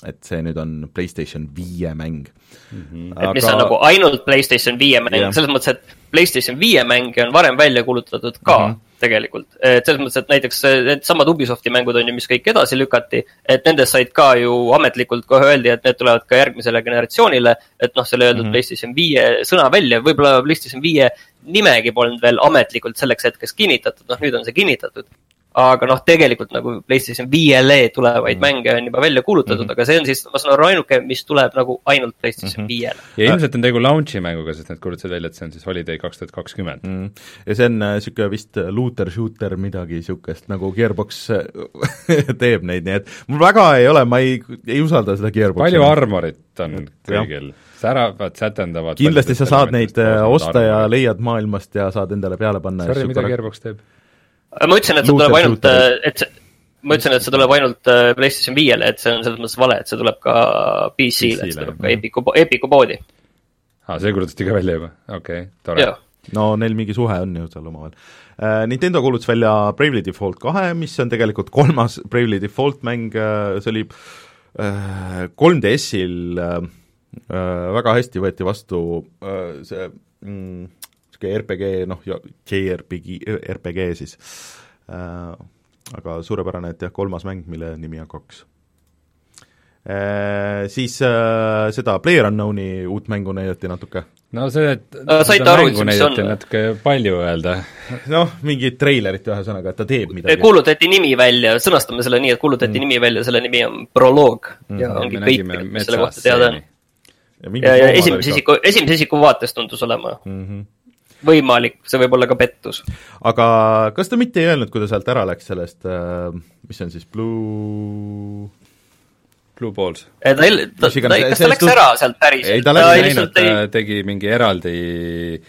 et see nüüd on PlayStation viie mäng mm. -hmm. et mis on nagu ainult PlayStation viie mäng yeah., selles mõttes, et PlayStation viie mänge on varem välja kuulutatud ka mm. -hmm. tegelikult. et selles mõttes, et näiteks needsamad Ubisofti mängud on ju, mis kõik edasi lükati, et nendest said ka ju ametlikult kohe öeldi, et need tulevad ka järgmisele generatsioonile. et noh, seal ei öeldud mm. -hmm. PlayStation viie sõna välja, võib-olla PlayStation viie nimegi polnud veel ametlikult selleks hetkeks kinnitatud, noh nüüd on see kinnitatud aga noh, tegelikult nagu PlayStation viiele tulevaid mm. mänge on juba välja kuulutatud mm, -hmm. aga see on siis, ma saan aru, ainuke, mis tuleb nagu ainult PlayStation viiele mm. ja ilmselt on tegu launch'i mänguga, sest nad kuulutasid välja, et see on siis Holiday kaks tuhat kakskümmend. mm.. ja see on niisugune vist looter-shooter midagi niisugust, nagu Gearbox teeb neid, nii et mul väga ei ole, ma ei, ei usalda seda Gearboxi. palju armorit on kõigil, säravad, sätendavad kindlasti sa saad neid äh, osta ja leiad maailmast ja saad endale peale panna. sorry, mida Gearbox teeb? Ma ütlesin, et see tuleb ainult shooterid., et see, ma ütlesin, et see tuleb ainult äh, PlayStation viiele, et see on selles mõttes vale, et see tuleb ka PC-le, see tuleb ka Epicu, Epicu poodi. aa, see kuulutati ka välja juba, okei okay,, tore no neil mingi suhe on ju seal omavahel äh,. Nintendo kuulutas välja Bravely Default kahe, mis on tegelikult kolmas Bravely Default mäng äh,, see oli äh, 3DS-il äh, äh, väga hästi võeti vastu äh, see mm, niisugune RPG, noh, JRPG, RPG siis äh,, aga suurepärane, et jah, kolmas mäng, mille nimi on kaks äh,. Siis äh, seda PlayerUnknown'i uut mängu näidati natuke no see, et Äh, saite aru, mis näidati on? natuke palju öelda. noh, mingit treilerit ühesõnaga, et ta teeb midagi. kuulutati nimi välja, sõnastame selle nii, et kuulutati mm. nimi välja, selle nimi on proloog mm. ja ongi kõik mis selle kohta teada on. ja, ja, ja esimese isiku, esimese isiku vaates tundus olema. mm. -hmm. võimalik, see võib olla ka pettus. aga kas ta mitte ei öelnud, kui ta sealt ära läks sellest äh,, mis see on siis, Blue Blue Balls. ta, ta, ta, iganes, kas ta läks ära sealt päriselt? Ei, ta ta näinud, ei ta, tegi mingi eraldi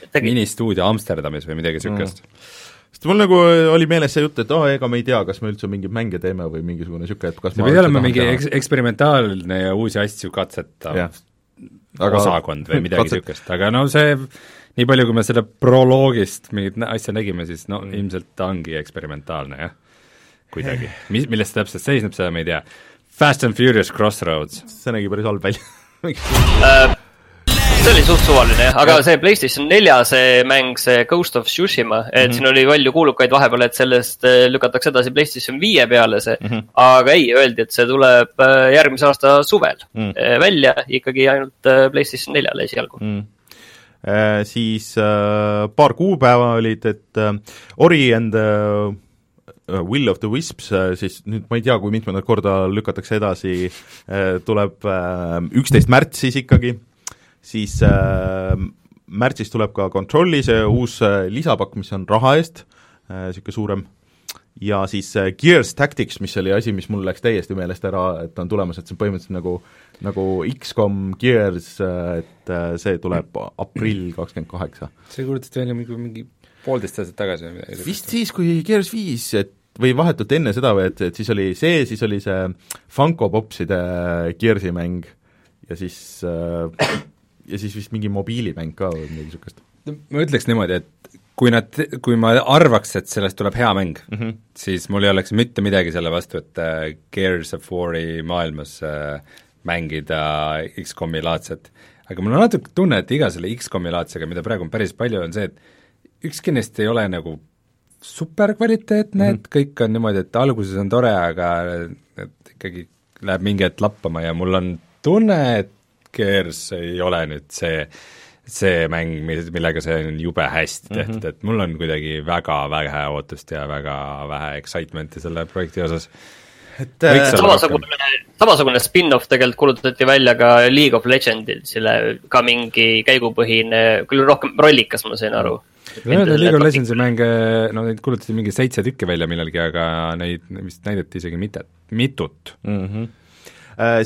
Tegi. ministuudio Amsterdamis või midagi niisugust mm.. sest mul nagu oli meeles see jutt, et aa oh,, ega me ei tea, kas me üldse mingeid mänge teeme või mingisugune niisugune, et kas see pidi olema mingi eks-, eksperimentaalne ja uusi asju katsetav osakond või midagi niisugust, aga no see nii palju, kui me selle proloogist mingit asja nägime, siis no mm. ilmselt ta ongi eksperimentaalne jah, kuidagi. mis, milles see täpselt seisneb, seda me ei tea. Fast and Furious Crossroads, see nägi päris halb välja Äh, see oli suht suvaline jah, aga see Playstation nelja see mäng, see Ghost of Tsushima, et mm -hmm. siin oli palju kuulukaid vahepeal, et sellest äh, lükatakse edasi Playstation viie peale see mm, -hmm. aga ei, öeldi, et see tuleb äh, järgmise aasta suvel Mm. mm. välja ikkagi ainult Playstation neljale esialgu mm.. mm.. Äh, siis äh, paar kuupäeva olid, et äh, Ori and äh, Will of the Wisps äh,, siis nüüd ma ei tea, kui mitmendat korda lükatakse edasi äh,, tuleb üksteist äh, märts siis ikkagi, siis äh, märtsis tuleb ka Controlli see uus äh, lisapakk, mis on raha eest äh,, niisugune suurem, ja siis äh, Gears Tactics, mis oli asi, mis mul läks täiesti meelest ära, et on tulemas, et see on põhimõtteliselt nagu nagu X-kom Gears, et äh, see tuleb aprill kakskümmend kaheksa. see kuulutati välja mingi, mingi poolteist aastat tagasi või midagi vist siis, kui Gears viis, et või vahetult enne seda või et, et siis oli see, siis oli see Funko Popside Gearsi mäng ja siis äh, ja siis vist mingi mobiilimäng ka või midagi niisugust ma ütleks niimoodi, et kui nad, kui ma arvaks, et sellest tuleb hea mäng mm. -hmm. siis mul ei oleks mitte midagi selle vastu, et äh, Gears of War'i maailmas äh, mängida X-komi laadset. aga mul on natuke tunne, et iga selle X-komi laadsega, mida praegu on päris palju, on see, et ükski neist ei ole nagu superkvaliteetne mm, -hmm. et kõik on niimoodi, et alguses on tore, aga et ikkagi läheb mingi hetk lappama ja mul on tunne, et Gears ei ole nüüd see see mäng, millega see on jube hästi tehtud mm, -hmm. et mul on kuidagi väga vähe ootust ja väga vähe excitement'i selle projekti osas. Et äh, samasugune, samasugune spin-off tegelikult kuulutati välja ka League of Legendsile, ka mingi käigupõhine, küll rohkem rollikas, ma sain aru. League of Legendsi mänge, no neid kuulutati mingi seitse tükki välja millalgi, aga neid vist näidati isegi mitte, mitut. mm. -hmm.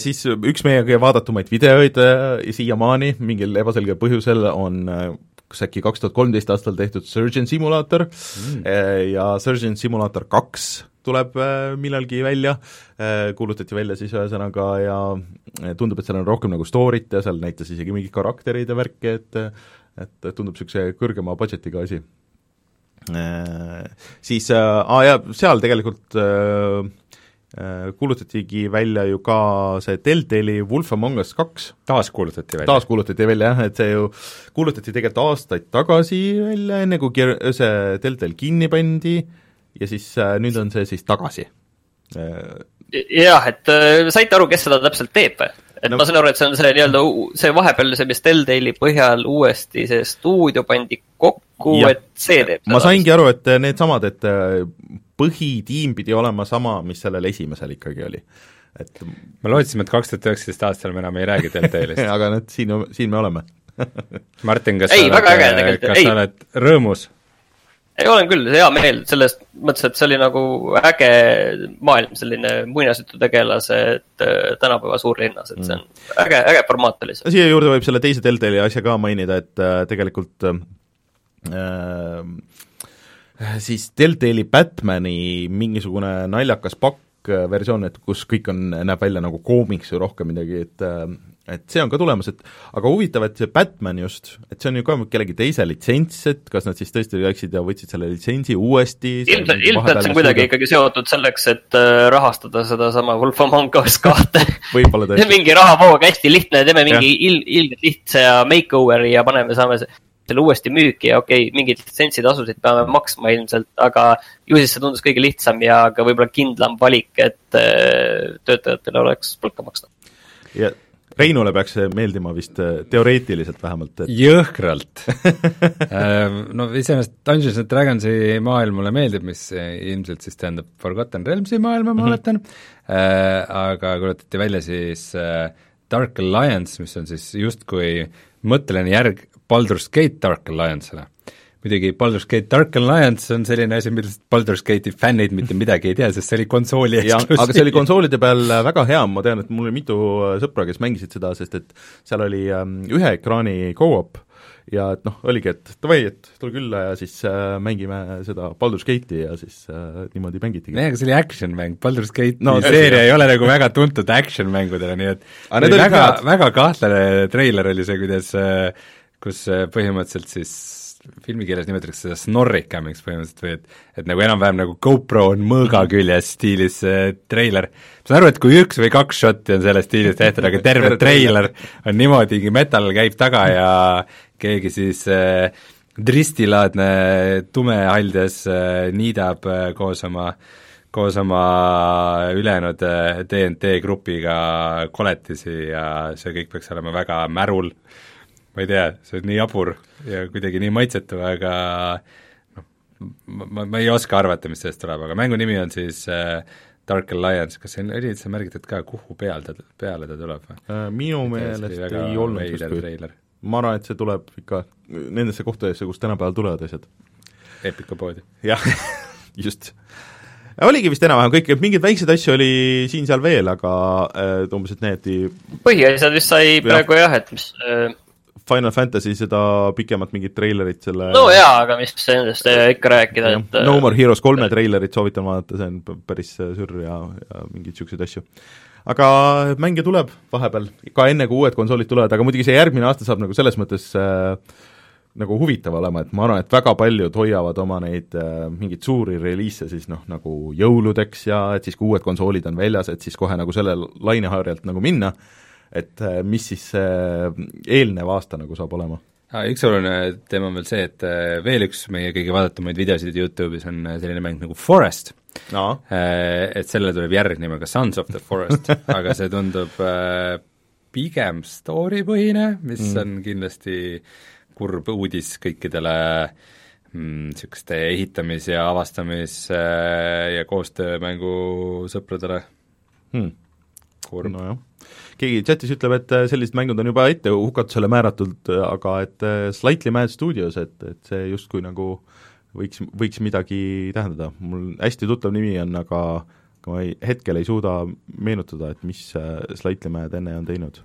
Siis üks meie kõige vaadatumaid videoid äh, siiamaani mingil ebaselgel põhjusel on äh, kas äkki kaks tuhat kolmteist aastal tehtud Surgeon Simulator mm. ja Surgeon Simulator kaks tuleb äh, millalgi välja äh,, kuulutati välja siis ühesõnaga ja äh, tundub, et seal on rohkem nagu story't ja seal näitas isegi mingid karakterid ja värki, et et tundub niisuguse kõrgema budget'iga asi äh,. Siis äh, aa ja seal tegelikult äh, äh, kuulutatigi välja ju ka see Deltali Wolf Among Us kaks taas kuulutati välja. taas kuulutati välja jah, et see ju kuulutati tegelikult aastaid tagasi välja, enne kui see Deltal kinni pandi ja siis äh, nüüd on see siis tagasi äh,. jah, et äh, saite aru, kes seda täpselt teeb või? et No- ma saan aru, et see on see nii-öelda see vahepeal see, mis Telltale'i põhjal uuesti see stuudio pandi kokku, et see teeb ma saingi aru, et needsamad, et äh, põhitiim pidi olema sama, mis sellel esimesel ikkagi oli. et me lootsime, et kaks tuhat üheksateist aastal me enam ei räägi Deltalist. aga nüüd siin, siin me oleme Martin, kas Ei, sa oled, kas ei. sa oled rõõmus? ei, olen küll, hea meel sellest mõttes, et see oli nagu äge maailm, selline muinasjututegelase, äh, tänapäeva suurlinnas, et see on äge, äge formaat oli see. siia juurde võib selle teise Deltali asja ka mainida, et äh, tegelikult äh, siis Deltali Batmani mingisugune naljakas pakk äh, versioon, et kus kõik on, näeb välja nagu koomiks või rohkem midagi, et äh, et see on ka tulemas, et aga huvitav, et see Batman just, et see on ju ka kellegi teise litsents, et kas nad siis tõesti läksid ja võtsid selle litsentsi uuesti ilmselt, ilmselt see on kuidagi ikkagi seotud selleks, et äh, rahastada sedasama Wolf Among Us kahte. võib-olla tõesti, mingi rahavoog hästi lihtne, teeme mingi il-, ilgelt lihtsa makeover'i ja paneme, saame se- selle uuesti müüki ja okei okay,, mingid litsentsitasusid peame maksma ilmselt, aga ju siis see tundus kõige lihtsam ja ka võib-olla kindlam valik, et äh, töötajatele oleks palka maksta. ja Reinule peaks see meeldima vist äh, teoreetiliselt vähemalt, et jõhkralt. No iseenesest Dungeons and Dragonsi maailm mulle meeldib, mis ilmselt siis tähendab Forgotten Realmsi maailma, ma oletan. Äh,, aga kuulutati välja siis äh, Dark Alliance, mis on siis justkui mõtteline järg Baldur's Gate Dark Alliance'ile, muidugi Baldur's Gate Dark Alliance on selline asi, millest Baldur's Gate'i fännid mitte midagi ei tea, sest see oli konsooli jah, aga see oli konsoolide peal äh, väga hea, ma tean, et mul oli mitu äh, sõpra, kes mängisid seda, sest et seal oli ähm, ühe ekraani go-op ja et noh, oligi, et davai, et tule külla ja siis äh, mängime seda Baldur's Gate'i ja siis äh, niimoodi mängitigi. nojah, aga see oli action-mäng, Baldur's Gate No, seeria ei ole nagu väga tuntud action-mängudele, nii et väga väga kahtlane treiler oli see, kuidas äh, kus äh, põhimõtteliselt siis filmikeeles nimetatakse seda snorricamiks põhimõtteliselt või et et nagu enam-vähem nagu GoPro on mõõga küljes stiilis äh, treiler. ma saan aru, et kui üks või kaks šotti on selles stiilis tehtud, aga terve treiler on niimoodi, metal käib taga ja keegi siis äh, dristilaadne tumehaljas äh, niidab äh, koos oma koos oma ülejäänud äh, DNT grupiga koletisi ja see kõik peaks olema väga märul, ma ei tea, see on nii jabur ja kuidagi nii maitsetu, aga noh, ma, ma, ei oska arvata, mis sellest tuleb, aga mängu nimi on siis äh, Dark Alliance, kas see on, oli üldse märgitud ka, kuhu peal ta, peale ta tuleb või? Äh, minu meelest ei olnud justkui. treiler, ma arvan, et see tuleb ikka nendesse kohtadesse, kus tänapäeval tulevad asjad. Epica poodi. jah, just. oligi vist enam-vähem kõik, et mingeid väikseid asju oli siin-seal veel, aga äh, umbes, et need põhiasjad vist sai praegu jah, et mis äh, Final Fantasy seda pikemat mingit treilerit selle no jaa, aga mis nendest äh, ikka rääkida, et No More Heroes kolme treilerit soovitan vaadata, see on päris sürr ja, ja mingeid niisuguseid asju. aga mänge tuleb vahepeal, ka enne, kui uued konsoolid tulevad, aga muidugi see järgmine aasta saab nagu selles mõttes äh, nagu huvitav olema, et ma arvan, et väga paljud hoiavad oma neid äh, mingeid suuri reliise siis noh, nagu jõuludeks ja et siis, kui uued konsoolid on väljas, et siis kohe nagu selle laineharjalt nagu minna, et äh, mis siis äh, eelnev aasta nagu saab olema. Ah, üks oluline teema on veel see, et äh, veel üks meie kõige vaadatumaid videosid YouTube'is on selline mäng nagu Forest no.. Et sellele tuleb järg nimega Sons of the Forest aga see tundub pigem story-põhine, mis mm. on kindlasti kurb uudis kõikidele niisuguste mm, ehitamis- ja avastamis- ja koostöömängu sõpradele Hmm. kurb no.. Keegi chatis ütleb, et äh, sellised mängud on juba ette hukatusele määratud, aga et äh, Slightly Mad Studios, et, et see justkui nagu võiks, võiks midagi tähendada, mul hästi tuttav nimi on, aga aga ma ei, hetkel ei suuda meenutada, et mis äh, Slightly Mad enne on teinud.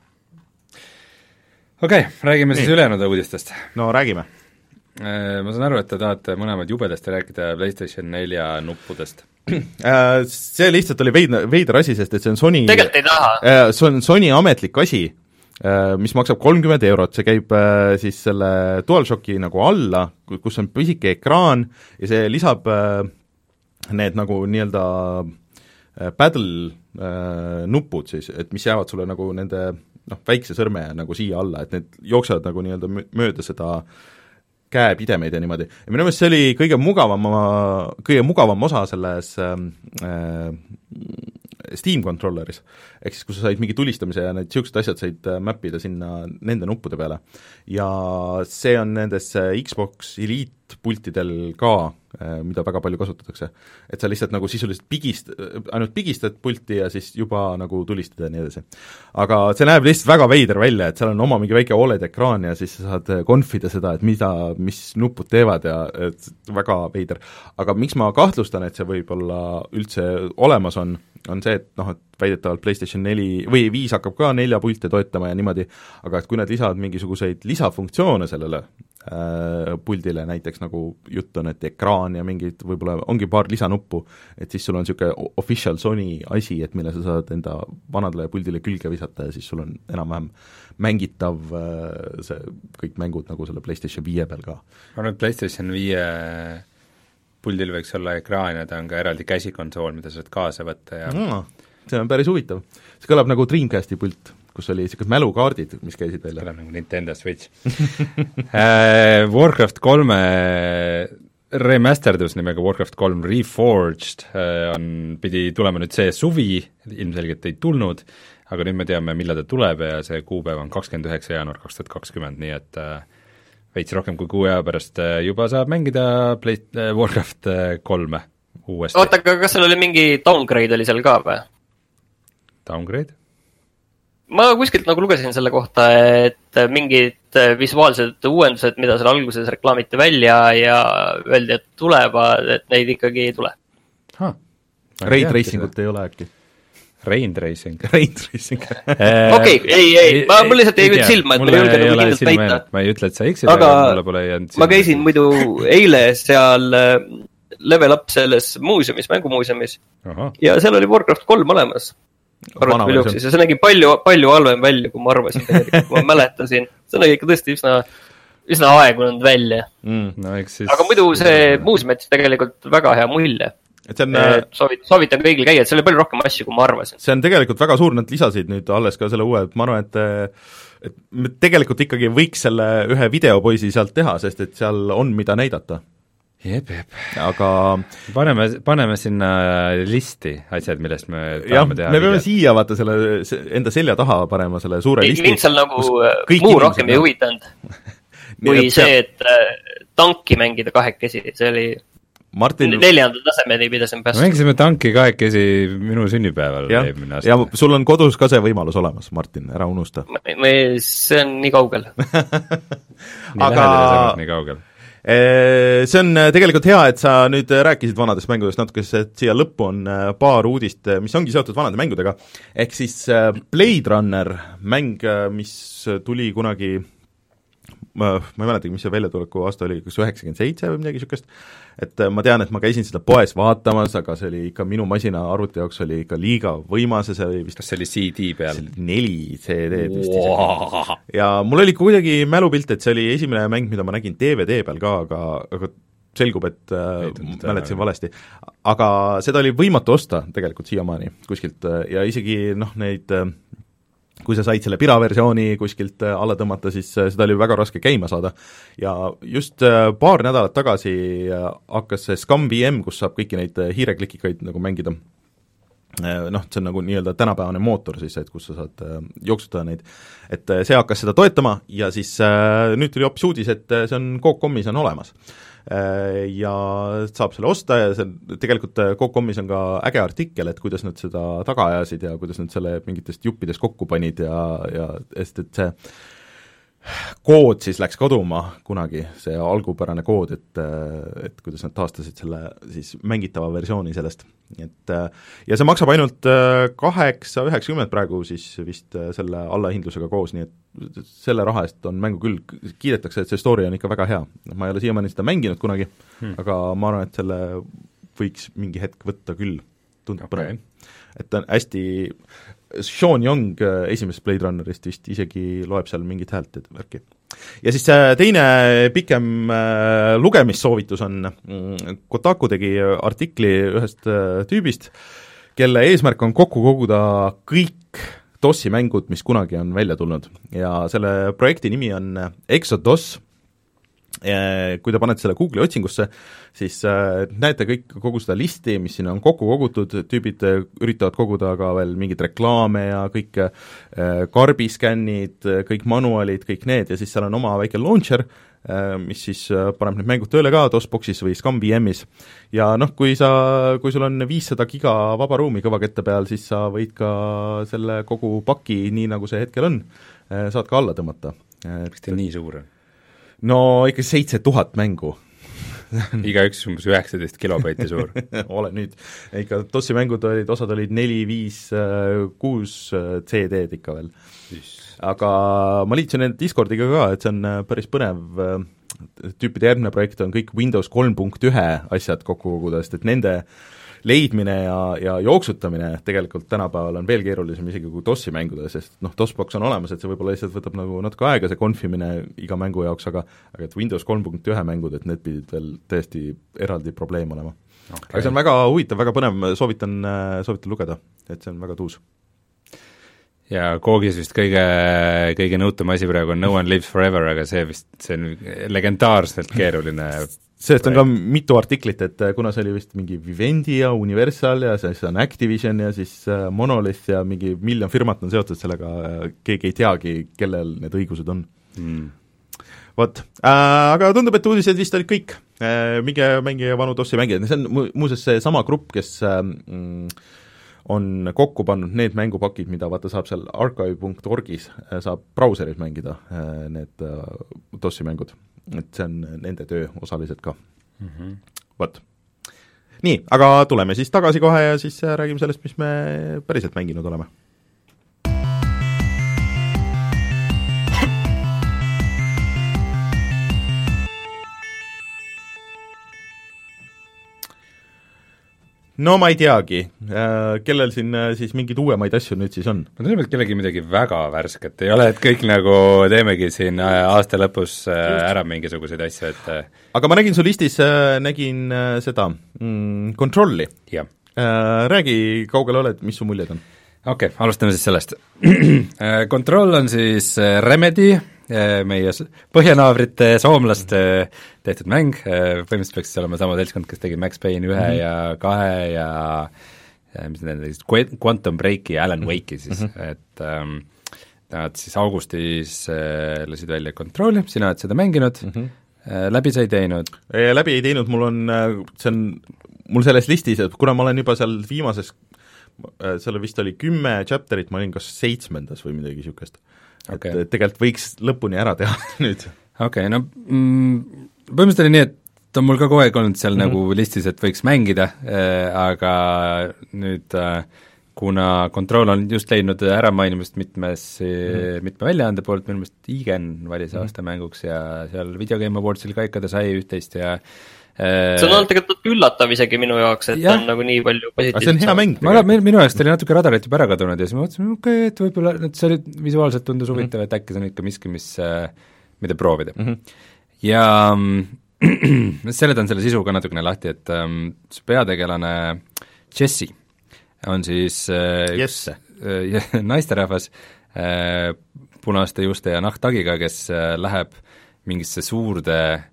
okei okay,, räägime siis Nii. ülejäänud uudistest. no räägime. Ma saan aru, et te tahate mõlemad jubedasti rääkida PlayStation nelja nuppudest. Äh, See lihtsalt oli veidne, veider asi, sest et see on Sony tegelikult ei taha. Äh, see on Sony ametlik asi, mis maksab kolmkümmend eurot, see käib äh, siis selle DualShocki nagu alla, kus on pisike ekraan ja see lisab äh, need nagu nii-öelda äh, paddle äh, nupud siis, et mis jäävad sulle nagu nende noh, väikse sõrme nagu siia alla, et need jooksevad nagu nii-öelda mö- mööda seda käepidemeid ja niimoodi. ja minu meelest see oli kõige mugavam, kõige mugavam osa selles ähm, äh, Steam controlleris. ehk siis, kus sa said mingi tulistamise ja need niisugused asjad said äh, map ida sinna nende nuppude peale. ja see on nendes äh, Xbox Elite pultidel ka, mida väga palju kasutatakse. et sa lihtsalt nagu sisuliselt pigist-, ainult pigistad pulti ja siis juba nagu tulistad ja nii edasi. aga see näeb lihtsalt väga veider välja, et seal on oma mingi väike Oled ekraan ja siis sa saad confida seda, et mida, mis nupud teevad ja et väga veider. aga miks ma kahtlustan, et see võib-olla üldse olemas on, on see, et noh, et väidetavalt PlayStation neli või viis hakkab ka nelja pilte toetama ja niimoodi, aga et kui nad lisavad mingisuguseid lisafunktsioone sellele äh, puldile, näiteks nagu jutt on, et ekraan ja mingid võib-olla ongi paar lisanuppu, et siis sul on niisugune official Sony asi, et mille sa saad enda vanadele puldile külge visata ja siis sul on enam-vähem mängitav äh, see, kõik mängud nagu selle PlayStation viie peal ka. ma arvan, et PlayStation viie puldil võiks olla ekraan ja ta on ka eraldi käsikonsool, mida sa saad kaasa võtta ja mm, see on päris huvitav. see kõlab nagu Dreamcasti pult, kus oli niisugused mälukaardid, mis käisid välja. kõlab nagu Nintendo Switch Äh, Warcraft kolme remasterdus nimega Warcraft kolm Reforged äh, on, pidi tulema nüüd see suvi, ilmselgelt ei tulnud, aga nüüd me teame, millal ta tuleb ja see kuupäev on kakskümmend üheksa jaanuar kaks tuhat kakskümmend, nii et äh, veits rohkem kui kuu aja pärast juba saab mängida Play- Warcraft kolme uuesti. oota, aga kas seal oli mingi downgrade oli seal ka või? Downgrade? Ma kuskilt nagu lugesin selle kohta, et mingid visuaalsed uuendused, mida seal alguses reklaamiti välja ja öeldi, et tulevad, et neid ikkagi ei tule. Ray tracingut ei ole äkki? Rain Tracing. Ray tracing. Okei, ei, ei, ma- mul lihtsalt jäi nüüd silma, et ma ei julge nagu kindlalt väita. ma ei ütle, et sa eksid, Aga mulle pole jäänud ma käisin muidu eile seal äh, Level Up selles muuseumis, mängumuuseumis ja seal oli Warcraft kolm olemas. Arvuti jooksis ja see nägi palju, palju halvem välja, kui ma arvasin tegelikult, kui ma mäletasin. see nägi ikka tõesti üsna, üsna aegunud välja. mm.. no siis aga muidu see muuseum jättis tegelikult väga hea mulje. et see on, soovit-, soovitan kõigil käia, et seal oli palju rohkem asju, kui ma arvasin. see on tegelikult väga suur, nad lisasid nüüd alles ka selle uue, et ma arvan, et et tegelikult ikkagi võiks selle ühe videopoisi sealt teha, sest et seal on, mida näidata. jep, jep. aga paneme, paneme sinna listi asjad, millest me jah, tahame teha me peame siia vaata selle, enda selja taha panema selle suure listi. mind seal nagu muu rohkem ei huvitanud, kui see, et äh, tanki mängida kahekesi, see oli Martin, neljanda tasemeni pidasin me päästma. mängisime tanki kahekesi minu sünnipäeval jah eelmine, ja aasta. sul on kodus ka see võimalus olemas, Martin, ära unusta. see on nii kaugel. aga- ja nii kaugel. See on äh, tegelikult hea, et sa nüüd äh, rääkisid vanadest mängudest natuke, sest siia lõppu on äh, paar uudist, mis ongi seotud vanade mängudega, ehk siis Blade Runner, mäng, mis tuli kunagi ma, ma ei mäletagi, mis see väljatuleku aasta oli, kas üheksakümmend seitse või midagi niisugust, et äh, ma tean, et ma käisin seda poes vaatamas, aga see oli ikka minu masina arvuti jaoks oli ikka liiga võimas ja see oli vist kas see oli CD peal? neli CD-d vist isegi. Ja mul oli kuidagi mälupilt, et see oli esimene mäng, mida ma nägin DVD peal ka, aga, aga selgub, et äh, mäletasin valesti. aga seda oli võimatu osta tegelikult siiamaani kuskilt äh, ja isegi noh, neid äh, kui sa said selle piraversiooni kuskilt äh, alla tõmmata, siis äh, seda oli väga raske käima saada. ja just äh, paar nädalat tagasi hakkas see Scum VM, kus saab kõiki neid hiireklikikaid nagu mängida noh, see on nagu nii-öelda tänapäevane mootor siis, et kus sa saad äh, jooksutada neid, et äh, see hakkas seda toetama ja siis äh, nüüd tuli hoopis uudis, et äh, see on Coop.com-is on olemas. Äh, ja saab selle osta ja see on, tegelikult äh, Coop.com-is on ka äge artikkel, et kuidas nad seda taga ajasid ja kuidas nad selle mingitest juppidest kokku panid ja, ja sest et see kood siis läks kaduma kunagi, see algupärane kood, et, et kuidas nad taastasid selle siis mängitava versiooni sellest. et ja see maksab ainult kaheksa üheksakümmend praegu siis vist selle allahindlusega koos, nii et selle raha eest on mängu küll, kiidetakse, et see story on ikka väga hea. ma ei ole siiamaani seda mänginud kunagi hmm., aga ma arvan, et selle võiks mingi hetk võtta küll, tundub okay. põnev. et ta on hästi Sean Young esimesest Blade Runnerist vist isegi loeb seal mingit häält ja värki. ja siis teine pikem lugemissoovitus on, Kotaku tegi artikli ühest tüübist, kelle eesmärk on kokku koguda kõik DOS-i mängud, mis kunagi on välja tulnud ja selle projekti nimi on Exodus, kui te panete selle Google'i otsingusse, siis äh, näete kõik, kogu seda listi, mis sinna on kokku kogutud, tüübid üritavad koguda ka veel mingeid reklaame ja kõik karbiskännid, kõik manuaalid, kõik need ja siis seal on oma väike launcher mis siis paneb need mängud tööle ka DOS-boxis või ScumVM-is. ja noh, kui sa, kui sul on viissada giga vaba ruumi kõvakette peal, siis sa võid ka selle kogu paki, nii nagu see hetkel on, saad ka alla tõmmata. miks ta nii suur on? No ikka seitse tuhat mängu. Igaüks umbes üheksateist kilobaiti suur. Ole nüüd, ikka DOS-i mängud olid, osad olid neli, viis, kuus CD-d ikka veel. aga ma liitsin need Discordiga ka, et see on päris põnev, tüüpide järgmine projekt on kõik Windows kolm punkt ühe asjad kokku koguda, sest et nende leidmine ja, ja jooksutamine tegelikult tänapäeval on veel keerulisem isegi kui DOS-i mängudes, sest noh, DOS-box on olemas, et see võib-olla lihtsalt võtab nagu natuke aega, see konfimine iga mängu jaoks, aga aga et Windows kolm punkt ühe mängud, et need pidid veel täiesti eraldi probleem olema. Okay.. aga see on väga huvitav, väga põnev, soovitan, soovitan lugeda, et see on väga tuus. Ja Koogis vist kõige, kõige nõutum asi praegu on No one lives forever, aga see vist, see on legendaarselt keeruline sellest on ka mitu artiklit, et kuna see oli vist mingi Vivendi ja Universal ja siis on Activision ja siis Monolith ja mingi miljon firmat on seotud sellega, keegi ei teagi, kellel need õigused on. Mm.. vot äh,, aga tundub, et uudised vist olid kõik. Äh,, minge mängige vanu DOS-i mängijad, see on mu-, muuseas seesama grupp, kes äh, on kokku pannud need mängupakid, mida vaata saab seal archive.org-is, saab brauseris mängida, need DOS-i mängud. Et see on nende töö osaliselt ka. Mm -hmm.. vot. nii, aga tuleme siis tagasi kohe ja siis räägime sellest, mis me päriselt mänginud oleme no ma ei teagi, äh, kellel siin äh, siis mingeid uuemaid asju nüüd siis on? no tundub, et kellelgi midagi väga värsket ei ole, et kõik nagu teemegi siin äh, aasta lõpus ära mingisuguseid asju, et aga ma nägin su listis, nägin seda mm, Controlli. räägi, kaugel oled, mis su muljed on? okei okay,, alustame siis sellest. Control on siis Remedy Eh, meie põhjanaabrite soomlaste tehtud mäng, eh, põhimõtteliselt peaks see olema sama seltskond, kes tegi Max Payne ühe mm -hmm. ja kahe ja mis need olid, Quantum Breaki ja Alan mhm. Wake'i siis mm, -hmm. et ähm, nad siis augustis äh, lasid välja Control'i, sina oled seda mänginud mm, -hmm. äh, läbi sa ei teinud? läbi ei teinud, mul on, see on mul selles listis, et kuna ma olen juba seal viimases, seal vist oli kümme chapter'it, ma olin kas seitsmendas või midagi niisugust okay.. et tegelikult võiks lõpuni ära teha nüüd. okei okay,, no mm, põhimõtteliselt oli nii, et ta on mul ka kogu aeg olnud seal mm -hmm. nagu listis, et võiks mängida äh,, aga nüüd äh, kuna Control on just leidnud äramainemist mitmes mm, -hmm. mitme väljaande poolt, minu meelest Igen valis mm -hmm. aasta mänguks ja seal Video Game Awardsil ka ikka ta sai üht-teist ja see on olnud tegelikult üllatav isegi minu jaoks, et ja. on nagu nii palju positiivset see on hea mäng. ma arvan, minu jaoks ta oli natuke radarilt juba ära kadunud ja siis ma mõtlesin, okei okay,, et võib-olla, et see oli, visuaalselt tundus mhm. huvitav mm, -hmm. et äkki see on ikka miski, mis, äh, mida proovida mm. -hmm. ja seletan selle sisu ka natukene lahti, et um, see peategelane Jesse on siis äh, yes. äh, naisterahvas äh, punaste juuste ja nahktagiga, kes äh, läheb mingisse suurde Äh,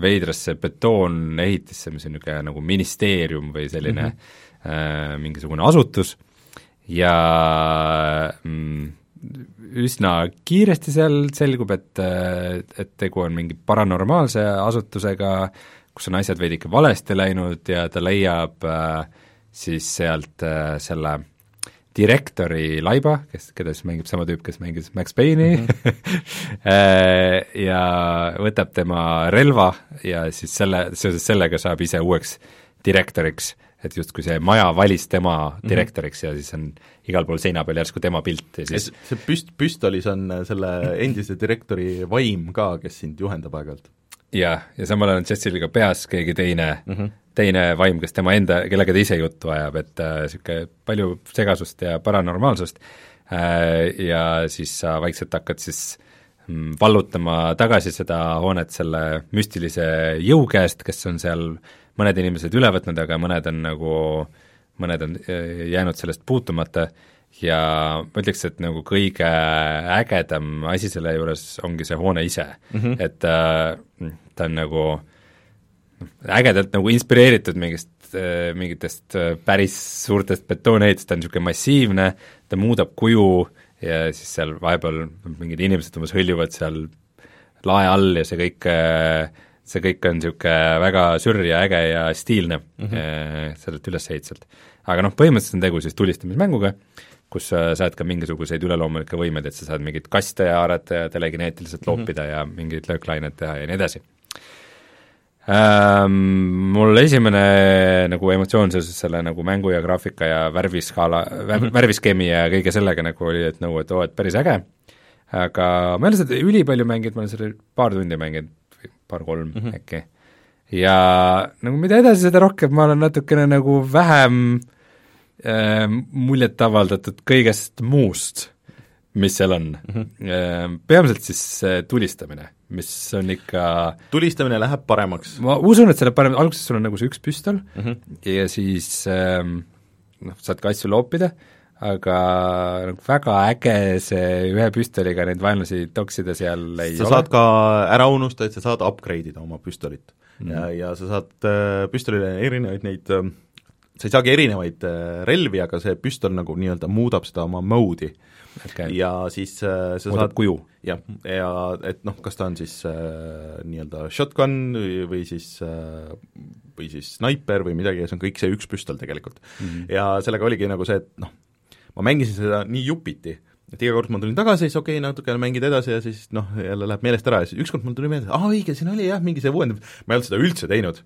veidrasse betoonehitisse, mis on niisugune nagu ministeerium või selline mm -hmm. äh, mingisugune asutus ja mm, üsna kiiresti seal selgub, et, et tegu on mingi paranormaalse asutusega, kus on asjad veidike valesti läinud ja ta leiab äh, siis sealt äh, selle direktori laiba, kes, keda siis mängib sama tüüp, kes mängis Max Payne'i mm -hmm. ja võtab tema relva ja siis selle, seoses sellega saab ise uueks direktoriks, et justkui see maja valis tema mhm. direktoriks mm -hmm. ja siis on igal pool seina peal järsku tema pilt ja siis see püst-, püstolis on selle endise direktori vaim ka, kes sind juhendab aeg-ajalt jah, ja samal ajal on Jessil ka peas keegi teine mm, -hmm teine vaim, kes tema enda, kellega ta ise juttu ajab, et niisugune äh, palju segasust ja paranormaalsust. Äh, ja siis sa vaikselt hakkad siis mm, vallutama tagasi seda hoonet selle müstilise jõu käest, kes on seal mõned inimesed üle võtnud, aga mõned on nagu, mõned on äh, jäänud sellest puutumata ja ma ütleks, et nagu kõige ägedam asi selle juures ongi see hoone ise mm, -hmm. et äh, ta on nagu äh, ägedalt nagu inspireeritud mingist, äh, mingitest äh, päris suurtest betoonehitust, ta on niisugune massiivne, ta muudab kuju ja siis seal vahepeal mingid inimesed umbes hõljuvad seal lae all ja see kõik, äh, see kõik on niisugune väga sürr ja äge ja stiilne mm -hmm. sellelt ülesehituselt. aga noh, põhimõtteliselt on tegu siis tulistamismänguga, kus sa saad ka mingisuguseid üleloomulikke võimeid, et sa saad mingeid kaste haarata ja telekineetiliselt loopida mm -hmm. ja mingeid lööklaineid teha ja nii edasi ähm,. Mul esimene nagu emotsioon seoses selle nagu mängu ja graafika ja värviskaala vär,, mhm. värviskeemi ja kõige sellega nagu oli, et nagu, et oo, et päris äge, aga ma ei ole seda ülipalju mänginud, ma olen seda paar tundi mänginud, paar-kolm mm -hmm. äkki. ja nagu mida edasi, seda rohkem ma olen natukene nagu vähem äh, muljet avaldatud kõigest muust, mis seal on mm. -hmm. Peamiselt siis tulistamine mis on ikka tulistamine läheb paremaks? ma usun, et see läheb parem, alguses sul on nagu see üks püstol mm -hmm. ja siis ähm, noh, saad ka asju loopida, aga nagu väga äge see ühe püstoliga neid vaenlasi toksida seal ei sa ole. saad ka ära unustada, et sa saad upgrade ida oma püstolit mm. -hmm. ja, ja sa saad äh, püstolile erinevaid neid äh, sa ei saagi erinevaid äh, relvi, aga see püstol nagu nii-öelda muudab seda oma mode'i Okei. ja siis äh, sa muudab saad kuju. jah, ja et noh, kas ta on siis äh, nii-öelda shotgun või, siis äh, või siis snaiper või midagi ja see on kõik see üks püstol tegelikult mm. -hmm. ja sellega oligi nagu see, et noh, ma mängisin seda nii jupiti, et iga kord ma tulin tagasi, siis okei okay,, natukene mängid edasi ja siis noh, jälle läheb meelest ära ja siis ükskord mul tuli meelde, aa õige, siin oli jah, mingi see uuendamine, ma ei olnud seda üldse teinud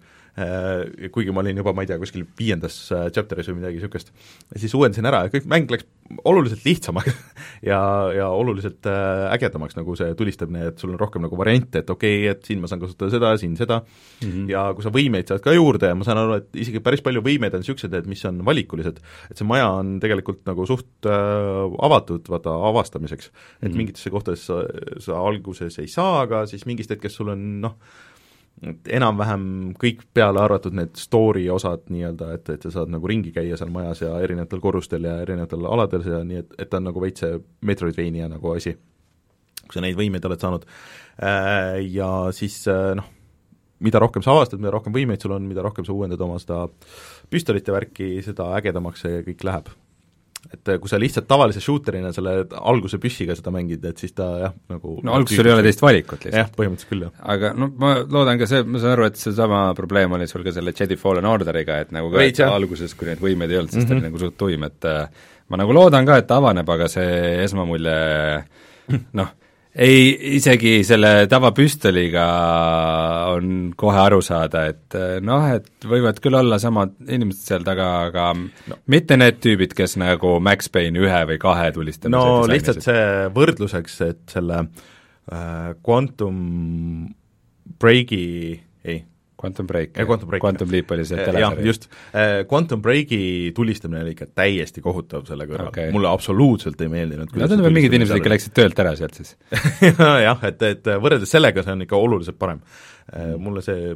kuigi ma olin juba, ma ei tea, kuskil viiendas äh, chapter'is või midagi niisugust. siis uuendasin ära ja kõik, mäng läks oluliselt lihtsamaks ja, ja oluliselt äh, ägedamaks, nagu see tulistamine, et sul on rohkem nagu variante, et okei okay,, et siin ma saan kasutada seda, siin seda mm, -hmm. ja kui sa võimeid saad ka juurde ja ma saan aru, et isegi päris palju võimeid on niisugused, et mis on valikulised, et see maja on tegelikult nagu suht äh, avatud, vaata, avastamiseks. et mm -hmm. mingitesse kohtadesse sa, sa alguses ei saa, aga siis mingist hetkest sul on noh, et enam-vähem kõik peale arvatud need story osad nii-öelda, et, et sa saad nagu ringi käia seal majas ja erinevatel korrustel ja erinevatel aladel ja nii, et, et ta on nagu veits see Metroidvania nagu asi, kui sa neid võimeid oled saanud. Äh, ja siis äh, noh, mida rohkem sa avastad, mida rohkem võimeid sul on, mida rohkem sa uuendad oma seda püstolite värki, seda ägedamaks see kõik läheb et äh, kui sa lihtsalt tavalise shooter'ina selle alguse püssiga seda mängid, et siis ta jah, nagu no alguses sul ei ole teist valikut lihtsalt. jah, põhimõtteliselt küll, jah. aga no ma loodan ka see, ma saan aru, et seesama probleem oli sul ka selle Jedi Fallen Orderiga, et nagu ka Veits, jah. alguses, kui neid võimeid ei olnud, siis ta Mhm. oli nagu suht tuim, et äh, ma nagu loodan ka, et ta avaneb, aga see esmamulje noh, ei, isegi selle tavapüstoliga on kohe aru saada, et äh, noh, et võivad küll olla samad inimesed seal taga, aga no. mitte need tüübid, kes nagu Max Payne ühe või kahe tulistamise no lihtsalt see võrdluseks, et selle äh, Quantum Breaki, ei, Quantum Break, Ja Quantum Break. Quantum Leap oli see jah, telesari. just, Quantum Breaki tulistamine oli ikka täiesti kohutav selle kõrval okay., mulle absoluutselt ei meeldinud. no tundub, et mingid inimesed ikka läksid töölt ära sealt siis. jah, et, et võrreldes sellega see on ikka oluliselt parem. mulle see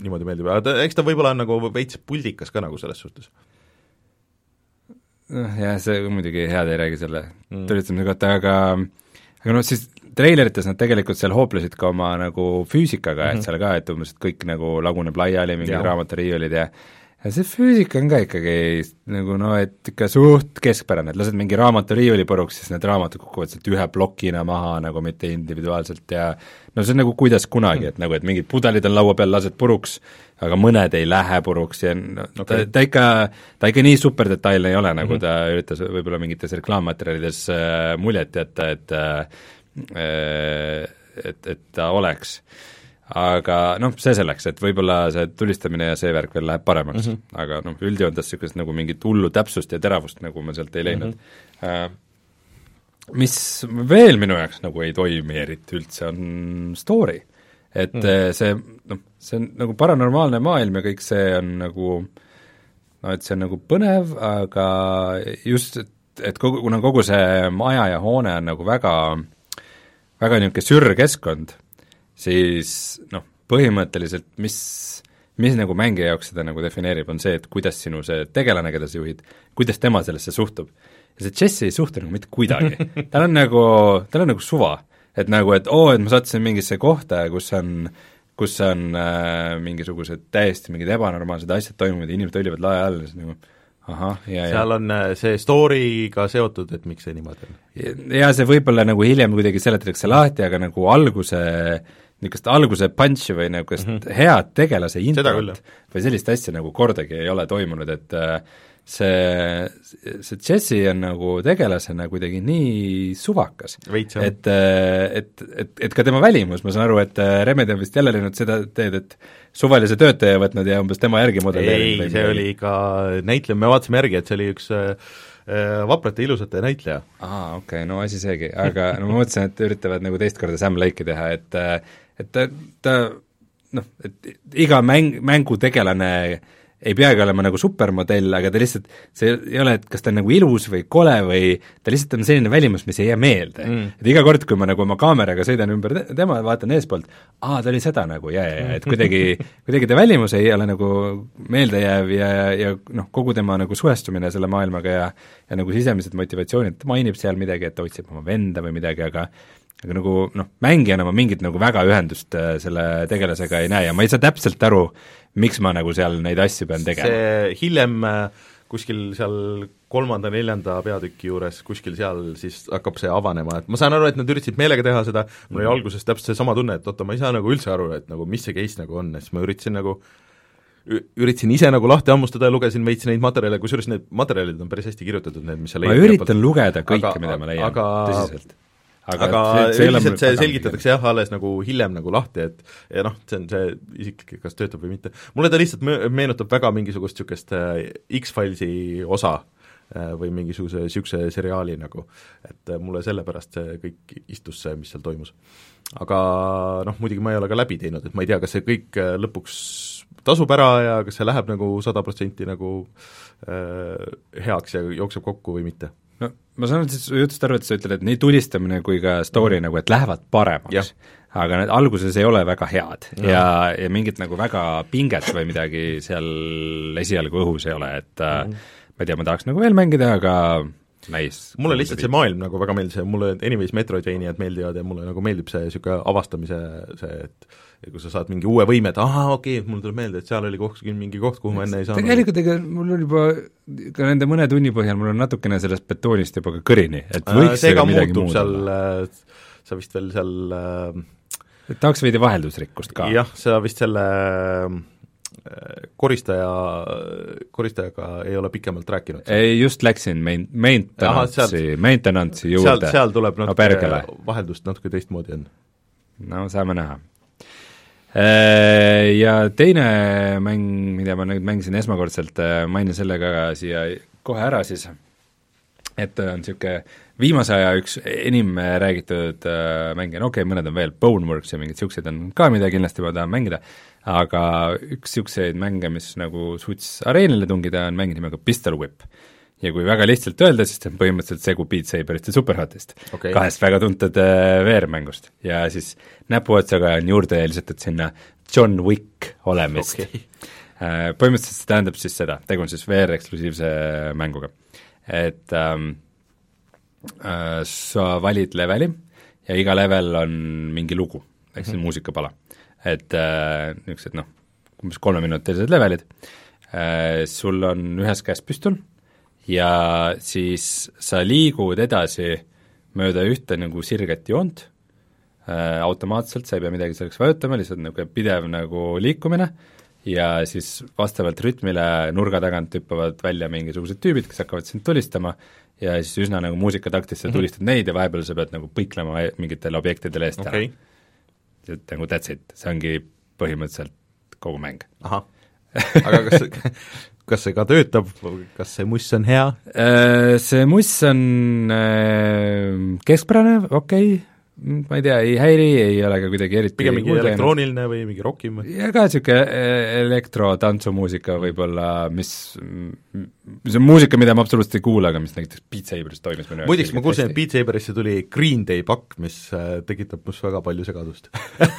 niimoodi meeldib, aga ta, eks ta võib-olla on nagu veits puldikas ka nagu selles suhtes. Noh, jah, see muidugi head ei räägi selle mm. tulistamise kohta, aga aga noh, siis treilerites nad tegelikult seal hooplesid ka oma nagu füüsikaga mm, -hmm. et seal ka, et umbes, et kõik nagu laguneb laiali, mingid raamaturiiulid ja ja see füüsika on ka ikkagi nagu noh, et ikka suht keskpärane, et lased mingi raamaturiiuli puruks, siis need raamatud kukuvad sealt ühe plokina maha nagu mitte individuaalselt ja no see on nagu kuidas kunagi, et nagu, et mingid pudelid on laua peal, lased puruks, aga mõned ei lähe puruks ja no, okay. Ta, ta ikka, ta ikka nii superdetailne ei ole, nagu mm -hmm. ta üritas võib-olla mingites reklaammaterjalides äh, muljet jätta, et äh, et, et ta oleks. aga noh, see selleks, et võib-olla see tulistamine ja see värk veel läheb paremaks mm, -hmm. aga noh, üldjoontes niisugust nagu mingit hullu täpsust ja teravust nagu ma sealt ei leidnud mm. -hmm. Mis veel minu jaoks nagu ei toimi eriti üldse, on story. et mm. see noh, see on nagu paranormaalne maailm ja kõik see on nagu no et see on nagu põnev, aga just, et, kogu, kuna kogu see maja ja hoone on nagu väga, väga niisugune sürr-keskkond, siis noh, põhimõtteliselt mis, mis nagu mängija jaoks seda nagu defineerib, on see, et kuidas sinu see tegelane, keda sa juhid, kuidas tema sellesse suhtub. ja see Jesse ei suhtu nagu mitte kuidagi, tal on nagu, tal on nagu suva. et nagu, et oo, et ma sattusin mingisse kohta, kus on kus on äh, mingisugused täiesti mingid ebanormaalsed asjad toimuvad ja inimesed õlivad lae all ja siis nagu ahah, ja, ja seal on äh, see story'ga seotud, et miks see niimoodi on. ja see võib-olla nagu hiljem kuidagi seletatakse lahti, aga nagu alguse, niisugust alguse punch'i või niisugust mm -hmm. head tegelase introt või sellist asja nagu kordagi ei ole toimunud, et äh, see, see Jesse on nagu tegelasena kuidagi nii suvakas, veits jah. et, et, et, et ka tema välimus, ma saan aru, et äh, Remedi on vist jälle läinud seda teed, et suvalise töötaja võtnud ja umbes tema järgi ei, modelleerinud see oli ikka näitleja, me vaatasime järgi, et see oli üks äh, äh, vaprate ilusate näitleja. aa, okei okay,, no asi seegi, aga no ma mõtlesin, et üritavad nagu teist korda Sam Lake'i teha, et et ta, ta noh, et iga mäng, mängutegelane ei peagi olema nagu supermodell, aga ta lihtsalt, see ei ole, et kas ta on nagu ilus või kole või ta lihtsalt on selline välimus, mis ei jää meelde. Mm.. et iga kord, kui ma nagu oma kaameraga sõidan ümber te- tema ja vaatan eespoolt, aa, ta oli seda nagu ja, ja, ja et kuidagi, kuidagi ta välimus ei ole nagu meeldejääv ja, ja, ja noh, kogu tema nagu suhestumine selle maailmaga ja ja nagu sisemised motivatsioonid, ta mainib seal midagi, et ta otsib oma venda või midagi, aga aga nagu noh, mängijana ma mingit nagu väga ühendust äh, selle tegelasega ei näe ja ma ei saa täpselt aru, miks ma nagu seal neid asju pean tegema. see hiljem äh, kuskil seal kolmanda-neljanda peatüki juures, kuskil seal siis hakkab see avanema, et ma saan aru, et nad üritasid meelega teha seda, mul oli alguses täpselt seesama tunne, et oota, ma ei saa nagu üldse aru, et nagu mis see case nagu on ja siis ma üritasin nagu üritasin ise nagu lahti hammustada ja lugesin veits neid materjale, kusjuures need materjalid on päris hästi kirjutatud, need, mis ma leiad üritan lugeda kõike, mida ma leian tõsiselt. Aga, aga ei ole üldiselt see selgitatakse jah, alles nagu hiljem nagu lahti, et ja noh, see on see isiklik, kas töötab või mitte. mulle ta lihtsalt meenutab väga mingisugust niisugust äh, X-Filesi osa äh, või mingisuguse niisuguse seriaali nagu, et äh, mulle sellepärast see kõik istus, see, mis seal toimus. aga noh, muidugi ma ei ole ka läbi teinud, et ma ei tea, kas see kõik lõpuks tasub ära ja kas see läheb nagu sada protsenti nagu äh, heaks ja jookseb kokku või mitte no ma saan siis su jutust aru, et sa ütled, et nii tulistamine kui ka story mm. nagu, et lähevad paremaks. aga need alguses ei ole väga head ja, ja, ja mingit nagu väga pinget või midagi seal esialgu õhus ei ole, et mm. ma ei tea, ma tahaks nagu veel mängida, aga näis. mulle lihtsalt see maailm nagu väga meeldis ja mulle anyways Metroidvaniad meeldivad ja mulle nagu meeldib see niisugune avastamise see, et et kui sa saad mingi uue võime, et ahaa, okei okay,, mul tuleb meelde, et seal oli kuskil mingi koht, kuhu ma enne ei saanud. tegelikult ega mul on juba ka nende mõne tunni põhjal, mul on natukene sellest betoonist juba ka kõrini, et Äh, võiks see ka midagi muud seal olla. äh, sa vist veel seal äh, et tahaks veidi vaheldusrikkust ka. jah, sa vist selle äh, koristaja, koristajaga ei ole pikemalt rääkinud. ei, just läksin main-, maintenance'i, maintenance'i seal, juurde. seal tuleb no natuke perkele. vaheldust natuke teistmoodi on. no saame näha. Ja teine mäng, mida ma nüüd mängisin esmakordselt, mainin selle ka siia kohe ära siis, et on niisugune viimase aja üks enim räägitud äh, mänge, no okei okay,, mõned on veel, Boneworks ja mingid niisugused on ka, mida kindlasti ma tahan mängida, aga üks niisuguseid mänge, mis nagu suutis areenile tungida, on mäng nimega Pistol Whip ja kui väga lihtsalt öelda, siis see on põhimõtteliselt segu Beat Saberist ja Superhotist Okei. kahest väga tuntud äh, VR-mängust. ja siis näpuotsaga on juurde lisatud sinna John Wick olemist Okei. Äh, põhimõtteliselt see tähendab siis seda, tegu on siis VR-eksklusiivse mänguga. et ähm, äh, sa valid leveli ja iga level on mingi lugu, ehk siis muusikapala. et äh, niisugused noh, umbes kolmeminutilised levelid äh,, sul on ühes käes püstol ja siis sa liigud edasi mööda ühte nagu sirget joont. Äh, automaatselt, sa ei pea midagi selleks vajutama, lihtsalt niisugune pidev nagu liikumine. Ja siis vastavalt rütmile nurga tagant hüppavad välja mingisugused tüübid, kes hakkavad sind tulistama. Ja siis üsna nagu muusikataktis sa tulistad neid ja vahepeal sa pead nagu põiklema mingitele objektidele eest okei. Ära. et nagu that's it, see ongi põhimõtteliselt kogu mäng. ahah, aga kas kas see ka töötab, kas see muss on hea? Äh, See muss on äh, keskpärane, okei okay., ma ei tea, ei häiri, ei ole ka kuidagi eriti pigem mingi elektrooniline või mingi rokim või? ja ka niisugune äh, elektro-tantsumuusika võib-olla, mis, see on muusika, mida ma absoluutselt ei kuula, aga mis näiteks Beat Saberis toimis minu muideks ma kuulsin, et Beat Saberisse tuli Green Day pakk, mis äh, tekitab must väga palju segadust.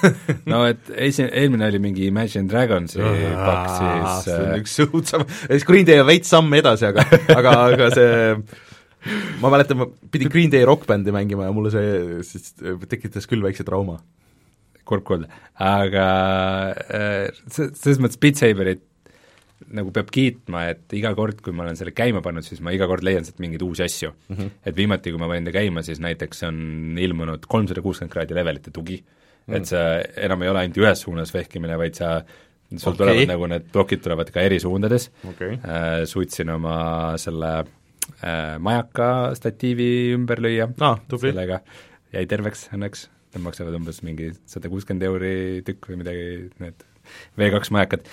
no et esi-, eelmine oli mingi Imagine Dragonsi pakk, siis see on äh, üks õudsam, siis Green Day on veits samm edasi, aga aga, aga see ma mäletan, ma pidin Green Day rokkbändi mängima ja mulle see siis tekitas küll väikse trauma. kurb kuulda, aga äh, se-, selles mõttes Beat Saberit nagu peab kiitma, et iga kord, kui ma olen selle käima pannud, siis ma iga kord leian sealt mingeid uusi asju mm. -hmm. et viimati, kui ma panin ta käima, siis näiteks on ilmunud kolmsada kuuskümmend kraadi levelite tugi mm, -hmm. et see enam ei ole ainult ühes suunas vehkimine, vaid sa sul okay. tulevad nagu need plokid tulevad ka eri suundades Okei. äh, suutsin oma selle äh, majaka statiivi ümber lüüa tubli. sellega jäi terveks õnneks, need maksavad umbes mingi sada kuuskümmend euri tükk või midagi, need V2 majakad.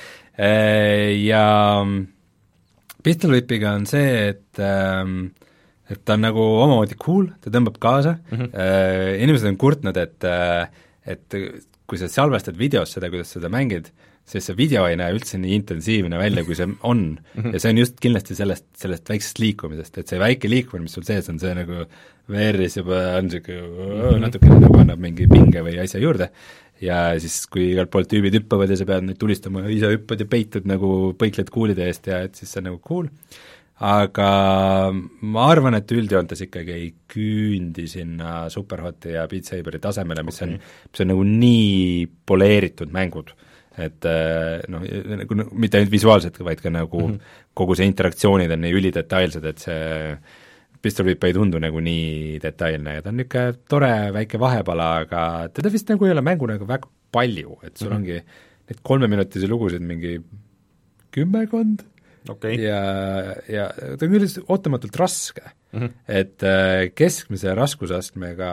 Ja Pistol Whipiga on see, et ähm, et ta on nagu omamoodi cool, ta tõmbab kaasa mm, -hmm. inimesed on kurtnud, et et kui sa salvestad videos seda, kuidas seda mängid, siis see video ei näe üldse nii intensiivne välja, kui see on mm. -hmm. ja see on just kindlasti sellest, sellest väiksest liikumisest, et see väike liikumine, mis sul sees on, see nagu VR-is juba on niisugune natukene nagu annab mingi pinge või asja juurde ja siis, kui igalt poolt tüübid hüppavad ja sa pead neid tulistama, ise hüppad ja peitud nagu põikled kuulide eest ja et siis see on nagu cool, aga ma arvan, et üldjoontes ikkagi ei küündi sinna Superhoti ja Beat Saberi tasemele, mis okay. on, mis on nagu nii poleeritud mängud, et äh, noh, nagu mitte ainult visuaalselt, vaid ka nagu mm -hmm. kogu see interaktsioonid on nii ülidetailsed, et see pistolvipp ei tundu nagu nii detailne ja ta on niisugune tore väike vahepala, aga teda vist nagu ei ole mängu nagu väga palju, et sul mm -hmm. ongi neid kolmeminutisi lugusid mingi kümmekond okay. ja, ja ta on küll ootamatult raske mm, -hmm. et äh, keskmise raskusastmega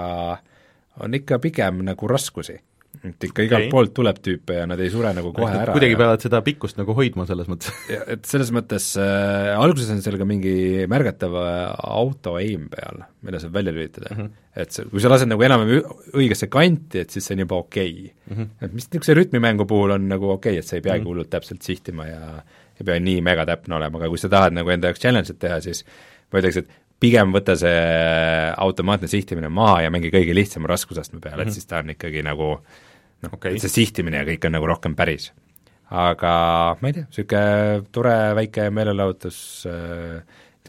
on ikka pigem nagu raskusi. Et ikka okay. igalt poolt tuleb tüüpe ja nad ei sure nagu kohe ära. kuidagi ja... peavad seda pikkust nagu hoidma selles mõttes et selles mõttes äh, alguses on seal ka mingi märgatav äh, auto aim peal, mille saab välja lülitada mm. -hmm. et see, kui sa lased nagu enam-vähem õigesse kanti, et siis see on juba okei okay. mm. -hmm. et mis niisuguse rütmimängu puhul on nagu okei okay,, et sa ei peagi mm -hmm. hullult täpselt sihtima ja ei pea nii megatäpne olema, aga kui sa tahad nagu enda jaoks challenge'it teha, siis ma ütleks, et pigem võta see automaatne sihtimine maha ja mängi kõige lihtsama raskusastme peale mm, -hmm. et mhm. siis ta on ikkagi nagu noh okay., see sihtimine ja kõik on nagu rohkem päris. aga ma ei tea, niisugune tore väike meelelahutus äh,,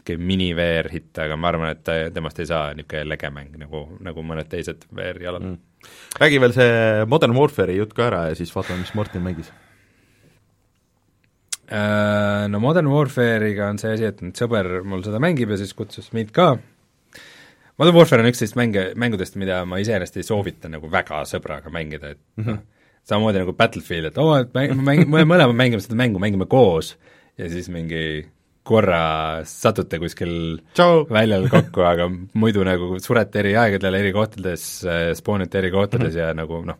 niisugune mini-VR-hitt, aga ma arvan, et temast ei saa niisugune lege mäng nagu, nagu mõned teised VR-jalad mm.. räägi veel see Modern Warfare'i jutt ka ära ja siis vaatame, mis Martin mängis Äh, no Modern Warfare'iga on see asi, et nüüd sõber mul seda mängib ja siis kutsus mind ka, Modern Warfare on üks sellist mänge, mängudest, mida ma iseenesest ei soovita nagu väga sõbraga mängida, et mm -hmm. samamoodi nagu Battlefield, et oo oh,, et mäng, mäng, me mõlemad mängime seda mängu, mängime koos ja siis mingi korra satute kuskil Ciao. väljal kokku, aga muidu nagu surete eri aegadel, eri kohtades, äh, spoonite eri kohtades mm -hmm. ja nagu noh,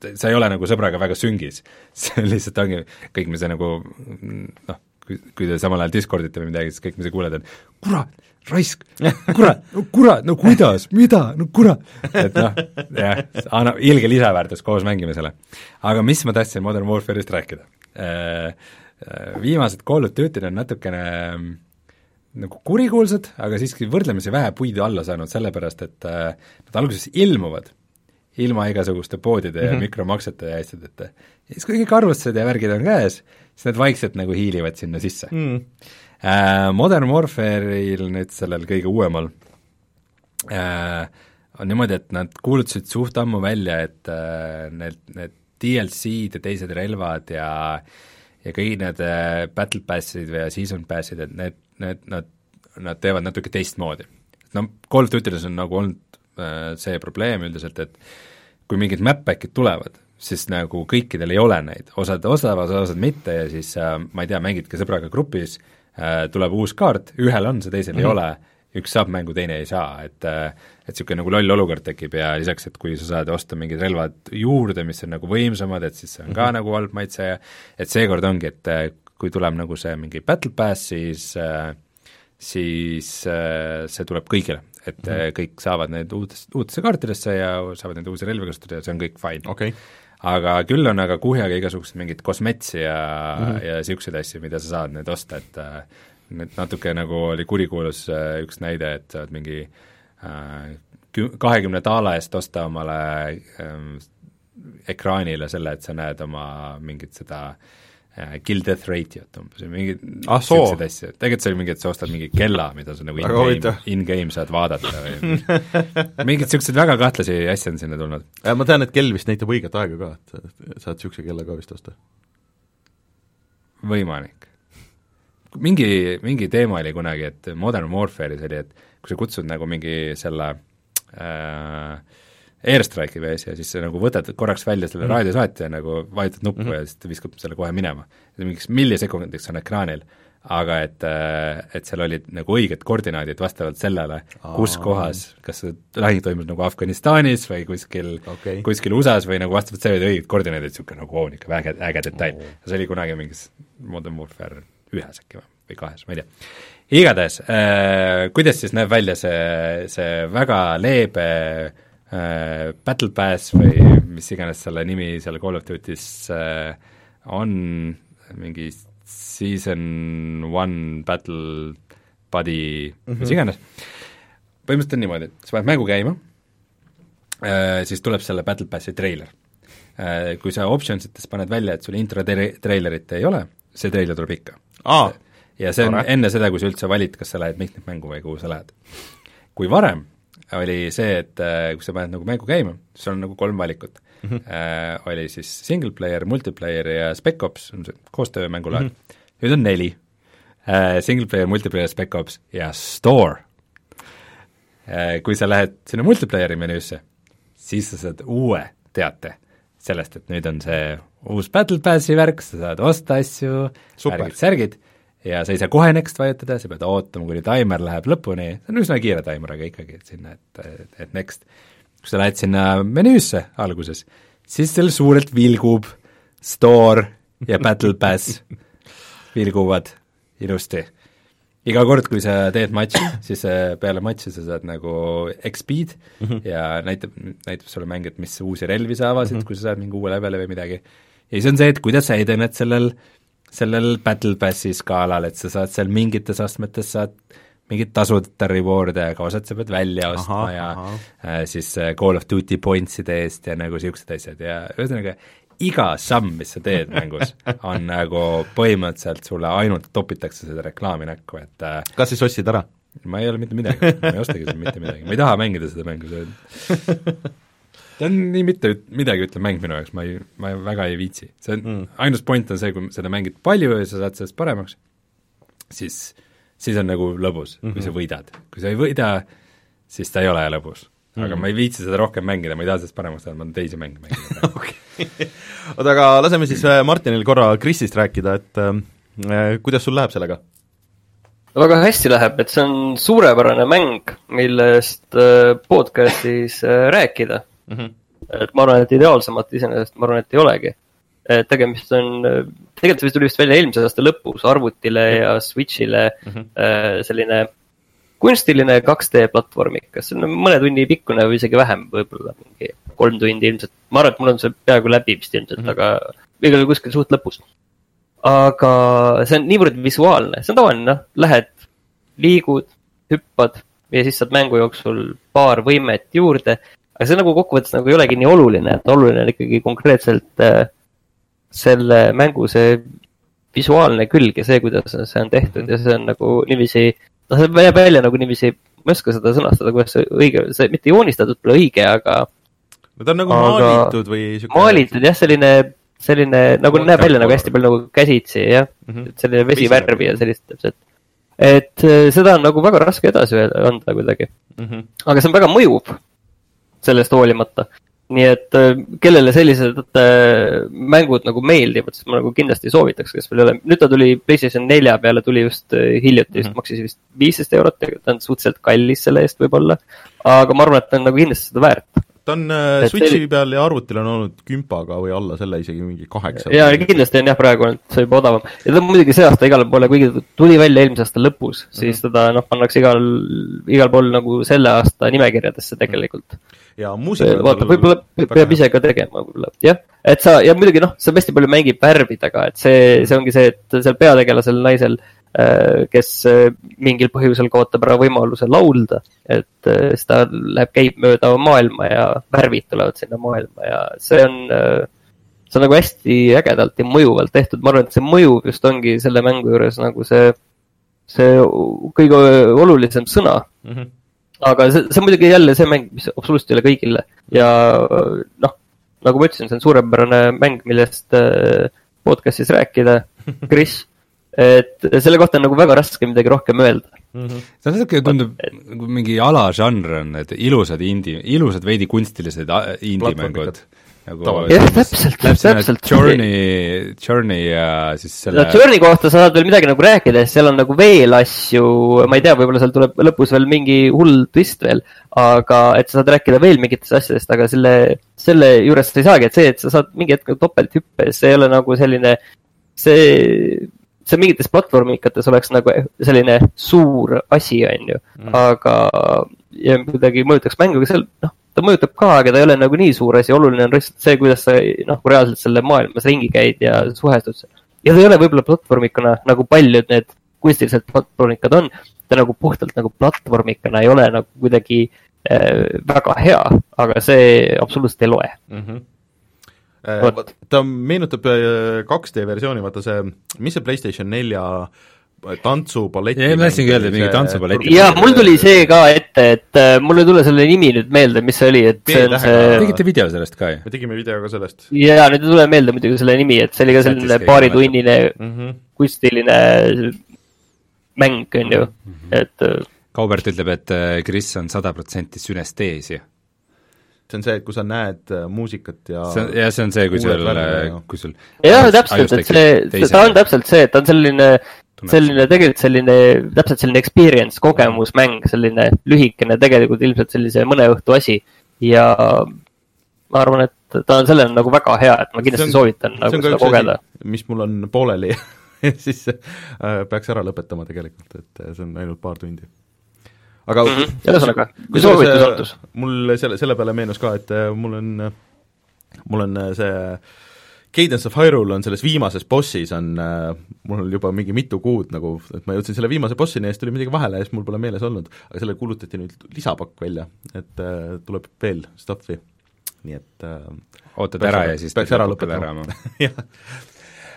sa ei ole nagu sõbraga väga süngis, see lihtsalt ongi, kõik, mis sa nagu noh, kui, te samal ajal Discordite või midagi, siis kõik, mis sa kuuled, on kurat, raisk, kurat, no kurat, no kuidas, mida, no kurat, et noh, jah, annab ilge lisaväärtus koos mängimisele. aga mis ma tahtsin Modern Warfare'ist rääkida? Äh, äh, viimased Call of Duty'd on natukene mm, nagu kurikuulsad, aga siiski võrdlemisi vähe puidu alla saanud, sellepärast et äh, nad alguses ilmuvad ilma igasuguste poodide mm -hmm. ja mikromaksete ja asjadeta. ja siis, kui kõik arvustused ja värgid on käes, siis nad vaikselt nagu hiilivad sinna sisse mm.. Uh, Modern Warfare'il nüüd sellel kõige uuemal uh, on niimoodi, et nad kuulutasid suht ammu välja, et uh, need, need DLC-d ja teised relvad ja ja kõik need uh, battle pass'id või season pass'id, et need, need, nad, nad teevad natuke teistmoodi. no Call of Duty'des on nagu olnud see probleem üldiselt, et kui mingid map-back'id tulevad, siis nagu kõikidel ei ole neid, osad osavad, osad mitte ja siis äh, ma ei tea, mängidki sõbraga grupis äh,, tuleb uus kaart, ühel on see, teisel mm -hmm. ei mhm. ole, üks saab mängu, teine ei saa, et äh, et niisugune nagu loll olukord tekib ja lisaks, et kui sa saad osta mingid relvad juurde, mis on nagu võimsamad, et siis see on ka mm -hmm. nagu halb maitse ja et seekord ongi, et äh, kui tuleb nagu see mingi battle pass, siis äh, siis äh, see tuleb kõigile et mm -hmm. kõik saavad need uutest, uutesse kaartidesse ja saavad neid uusi relvi kasutada ja see on kõik fine okay. aga küll on aga kuhjaga igasugused mingid kosmetsi ja mm, -hmm. ja niisuguseid asju, mida sa saad nüüd osta, et äh, nüüd natuke nagu oli kurikuulus äh, üks näide, et saad mingi kahekümne daala eest osta omale äh, ekraanile selle, et sa näed oma mingit seda Äh, kill death rate'it umbes või mingid ah, selliseid asju, tegelikult see oli mingi, et sa ostad mingi kella, mida sa nagu in-game, in-game saad vaadata või mingeid niisuguseid väga kahtlasi asju on sinna tulnud. Äh, ma tean, et kell vist näitab õiget aega ka, et saad niisuguse kella ka vist osta. võimalik. mingi, mingi teema oli kunagi, et Modern Warfare'is oli, et kui sa kutsud nagu mingi selle äh, airstrike'i või asja, siis sa nagu võtad korraks välja selle mm. raadiosaatja nagu, vajutad nuppu mm -hmm. ja siis ta viskab selle kohe minema. mingiks millisekundiks on ekraanil, aga et, äh, et seal olid nagu õiged koordinaadid vastavalt sellele, kus kohas, kas see lahing toimus nagu Afganistanis või kuskil okay., kuskil USA-s või nagu vastavalt sellele õiged koordinaadid, niisugune nagu oo, niisugune äge, äge detail oh.. see oli kunagi mingis Modern Warfare ühes äkki või, või kahes, ma ei tea. igatahes äh,, kuidas siis näeb välja see, see väga leebe äh, Battle Pass või mis iganes selle nimi seal Call of Duty's äh, on, mingi season one battle buddy mm, -hmm. mis iganes, põhimõtteliselt on niimoodi, sa paned mängu käima äh,, siis tuleb selle Battle Passi treiler äh,. Kui sa options ites paned välja, et sul intro treilerit ei ole, see treiler tuleb ikka ah,. ja see on Tore. enne seda, kui sa üldse valid, kas sa lähed mitmikmängu või kuhu sa lähed. kui varem oli see, et äh, kui sa paned nagu mängu käima, sul on nagu kolm valikut mm. -hmm. Äh, oli siis single player, multiplayer ja spec ops, on see koostöömängulaad mm. -hmm. nüüd on neli äh,, single player, multiplayer, spec ops ja store äh,. Kui sa lähed sinna multiplayer'i menüüsse, siis sa saad uue teate sellest, et nüüd on see uus Battle Passi värk, sa saad osta asju, värgid, särgid ja sa ei saa kohe next vajutada, sa pead ootama, kuni taimer läheb lõpuni, see on üsna kiire taimer, aga ikkagi, et sinna, et, et, next. kui sa lähed sinna menüüsse alguses, siis seal suurelt vilgub store ja battle pass vilguvad ilusti. iga kord, kui sa teed matši, siis äh, peale matši sa saad nagu X-speed mm -hmm. ja näitab, näitab sulle mäng, et mis uusi relvi sa avasid mm, -hmm. kui sa saad mingi uue leveli või midagi. ja siis on see, et kuidas sa edened sellel äh, sellel Battle Passi skaalal, et sa saad seal mingites astmetes saad mingit tasuta reward'e, aga osad sa pead välja ostma aha, ja aha. Äh, siis äh, Call of Duty points'ide eest ja nagu niisugused asjad ja ühesõnaga, iga samm, mis sa teed mängus, on nagu põhimõtteliselt sulle ainult topitakse seda reklaami näkku, et äh, kas siis ostsid ära? ma ei ole mitte midagi, ma ei ostagi seal mitte midagi, ma ei taha mängida seda mängu, see ta on nii mitte midagi ütlev mäng minu jaoks, ma ei, ma väga ei viitsi. see on mm., ainus point on see, kui seda mängid palju ja sa saad sellest paremaks, siis, siis on nagu lõbus mm, -hmm. kui sa mhm. võidad. kui sa ei võida, siis ta ei ole lõbus. aga mm -hmm. ma ei viitsi seda rohkem mängida, ma ei taha sellest paremaks saada, ma tahan teisi mänge mängida oota, aga laseme siis äh, Martinil korra Krisist rääkida, et äh, kuidas sul läheb sellega? väga hästi läheb, et see on suurepärane mäng, millest äh, podcastis äh, rääkida mm. -hmm. et ma arvan, et ideaalsemat iseenesest ma arvan, et ei olegi. tegemist on, tegelikult see vist tuli vist välja eelmise aasta lõpus arvutile -hmm. ja Switch'ile mm -hmm. selline kunstiline 2D platvormikas, see on mõne tunni pikkune või isegi vähem, võib-olla mingi kolm tundi ilmselt. ma arvan, et mul on see peaaegu läbi vist ilmselt mm, -hmm. aga igal juhul kuskil suht lõpus. aga see on niivõrd visuaalne, see on tavaline, noh, lähed, liigud, hüppad ja siis saad mängu jooksul paar võimet juurde aga see nagu kokkuvõttes nagu ei olegi nii oluline, et oluline on ikkagi konkreetselt äh, selle mängu see visuaalne külg ja see, kuidas see on tehtud ja see on nagu niiviisi, noh, see jääb välja nagu niiviisi, ma ei oska seda sõnastada, kuidas see õige, see mitte joonistatud pole õige, aga. no ta on nagu aga, maalitud või siuke. maalitud jah, selline, selline nagu näeb välja nagu hästi palju nagu käsitsi jah mm, -hmm. selline vesivärvi ja sellist täpselt. et äh, seda on nagu väga raske edasi anda kuidagi mm. -hmm. aga see on väga mõjuv sellest hoolimata. nii et äh, kellele sellised äh, mängud nagu meeldivad, siis ma nagu kindlasti soovitaks, kes veel ei ole, nüüd ta tuli PlayStation nelja peale, tuli just äh, hiljuti, vist mm -hmm. maksis vist viisteist eurot, ta on suhteliselt kallis selle eest võib-olla. aga ma arvan, et ta on nagu kindlasti seda väärt ta on äh, Switchi see... peal ja arvutil on olnud kümpaga või alla selle isegi mingi kaheksa. jaa, kindlasti on jah, praegu on see juba odavam. ja ta on muidugi see aasta igale poole, kuigi ta tuli välja eelmise aasta lõpus, siis mm -hmm. teda noh, pannakse igal, igal pool nagu selle aasta nimekirjadesse tegelikult. ja muusika vaata, võib-olla peab ise ka tegema võib-olla, jah. et sa, ja muidugi noh, sa hästi palju mängib värvidega, et see, see ongi see, et seal peategelasel naisel Äh, kes äh, mingil põhjusel kaotab ära võimaluse laulda, et äh, siis ta läheb, käib mööda maailma ja värvid tulevad sinna maailma ja see on, see on nagu hästi ägedalt ja mõjuvalt tehtud, ma arvan, et see mõjuv just ongi selle mängu juures nagu see, see kõige olulisem sõna mm. -hmm. aga see, see on muidugi jälle see mäng, mis absoluutselt ei ole kõigile ja noh, nagu ma ütlesin, see on suurepärane mäng, millest podcast'is rääkida. Kris et selle kohta on nagu väga raske midagi rohkem öelda mm. -hmm. see on natuke, tundub nagu mingi alažanr on, et ilusad indie, ilusad veidi kunstilised indie-mängud. nagu jah, täpselt, täpselt. Journey, Journey ja siis selle no Journey kohta sa saad veel midagi nagu rääkida, sest seal on nagu veel asju, ma ei tea, võib-olla seal tuleb lõpus veel mingi hull twist veel, aga et sa saad rääkida veel mingitest asjadest, aga selle, selle juures sa ei saagi, et see, et sa saad mingi hetk topelthüppe, see ei ole nagu selline, see see mingites platvormikates oleks nagu selline suur asi, on ju mm., aga ja kuidagi mõjutaks mängu, aga seal noh, ta mõjutab ka, aga ta ei ole nagu nii suur asi, oluline on lihtsalt see, kuidas sa noh, reaalselt selle maailmas ringi käid ja suhestud. ja ta ei ole võib-olla platvormikana nagu paljud need kunstilised platvormikad on, ta nagu puhtalt nagu platvormikana ei ole nagu kuidagi äh, väga hea, aga see absoluutselt ei loe mm. -hmm Äh, ta meenutab 2D äh, versiooni, vaata see, mis see PlayStation nelja tantsupalleti jah, ma tahtsingi öelda, mingi tantsupalleti. jaa, mul tuli see ka ette et äh, mul ei tule selle nimi nüüd meelde, mis see oli, et see on see tegite video sellest ka ju? me tegime video ka sellest ja nüüd ei tule meelde muidugi selle nimi, et see oli ka selline paaritunnine mm. -hmm. kunstiline mäng, on ju, Mhm. et äh, Kaubert ütleb, et äh, Kris on sada protsenti sünesteesia. See on see, et kui sa näed äh, muusikat ja see on, jah, see on see, kui sul ja-, kui sul jah, täpselt, et see, ta on täpselt see, et ta on selline, selline tegelikult selline, täpselt selline experience, kogemusmäng, selline lühikene, tegelikult ilmselt sellise mõne õhtu asi. Ja ma arvan, et ta on sellena nagu väga hea, et ma kindlasti soovitan see nagu on seda kogeda. mis mul on pooleli. Siis äh, peaks ära lõpetama tegelikult, et äh, see on ainult paar tundi. Aga Mhm. ühesõnaga, kui soovitus äh, antus. mul selle, selle peale meenus ka, et äh, mul on, mul on äh, see Cadence of Hyrule on selles viimases bossis on äh, mul on juba mingi mitu kuud nagu, et ma jõudsin selle viimase bossini ja siis tuli midagi vahele ja siis mul pole meeles olnud, aga sellele kuulutati nüüd lisapakk välja, et äh, tuleb veel stuff'i, nii et äh, ootad ära ja siis peaks ära lõpetama. jah.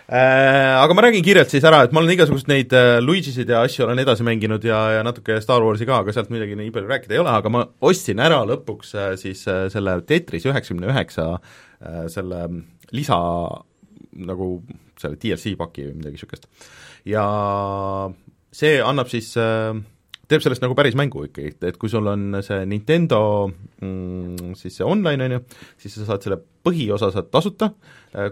Aga ma räägin kiirelt siis ära, et ma olen igasuguseid neid äh, Luigisid ja asju olen edasi mänginud ja, ja natuke Star Warsi ka, aga sealt midagi nii palju rääkida ei ole, aga ma ostsin ära lõpuks äh, siis äh, selle Tetris üheksakümne üheksa äh, selle lisa nagu selle DLC paki või midagi niisugust. ja see annab siis äh, teeb sellest nagu päris mängu ikkagi, et, et kui sul on see Nintendo mm, siis see online, on ju, siis sa saad selle põhiosa saad tasuta,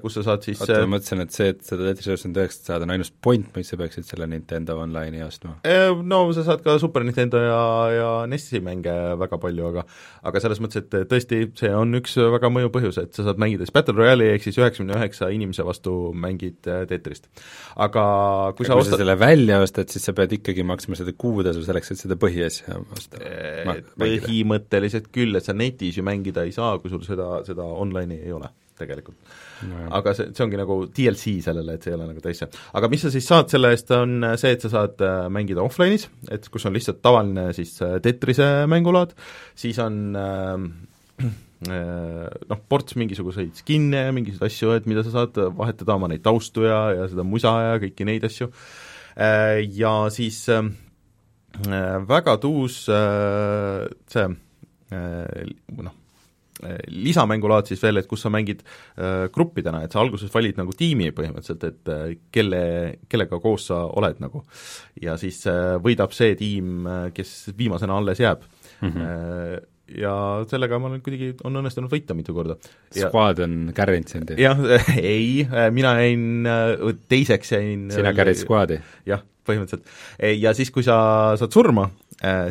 kus sa saad siis oota, ma mõtlesin, et see, et seda Tetris üheksakümmend üheksat saada on ainus point, miks sa peaksid selle Nintendo Online'i ostma. Eh, no sa saad ka Super Nintendo ja, ja NES-i mänge väga palju, aga aga selles mõttes, et tõesti, see on üks väga mõjuv põhjus, et sa saad mängida siis Battle Royale'i ehk siis üheksakümne üheksa inimese vastu mängid äh, Tetrist. aga kui kui sa sa ostad selle välja ostad, siis sa pead ikkagi maksma seda kuutasu selleks, et seda põhiasja osta. Põhimõtteliselt küll, et sa netis ju mängida ei saa, kui sul seda, seda online'i ei ole tegelikult. aga see, see ongi nagu DLC sellele, et see ei ole nagu täis see. aga mis sa siis saad selle eest, on see, et sa saad äh, mängida offline'is, et kus on lihtsalt tavaline siis äh, Tetrise mängulaad, siis on äh, äh, noh, ports mingisuguseid skin'e ja mingisuguseid asju, et mida sa saad vahetada oma neid taustu ja, ja seda musa ja kõiki neid asju äh,, ja siis äh, väga tuus äh, see äh, noh, lisamängulaad siis veel, et kus sa mängid äh, gruppidena, et sa alguses valid nagu tiimi põhimõtteliselt, et äh, kelle, kellega koos sa oled nagu. ja siis äh, võidab see tiim, kes viimasena alles jääb mm. -hmm. Ja sellega ma olen kuidagi, on õnnestunud võita mitu korda. Squad on carrinud sind jah, ei, mina jäin, teiseks jäin sina carried Squad'i? jah, põhimõtteliselt. ja siis, kui sa saad surma,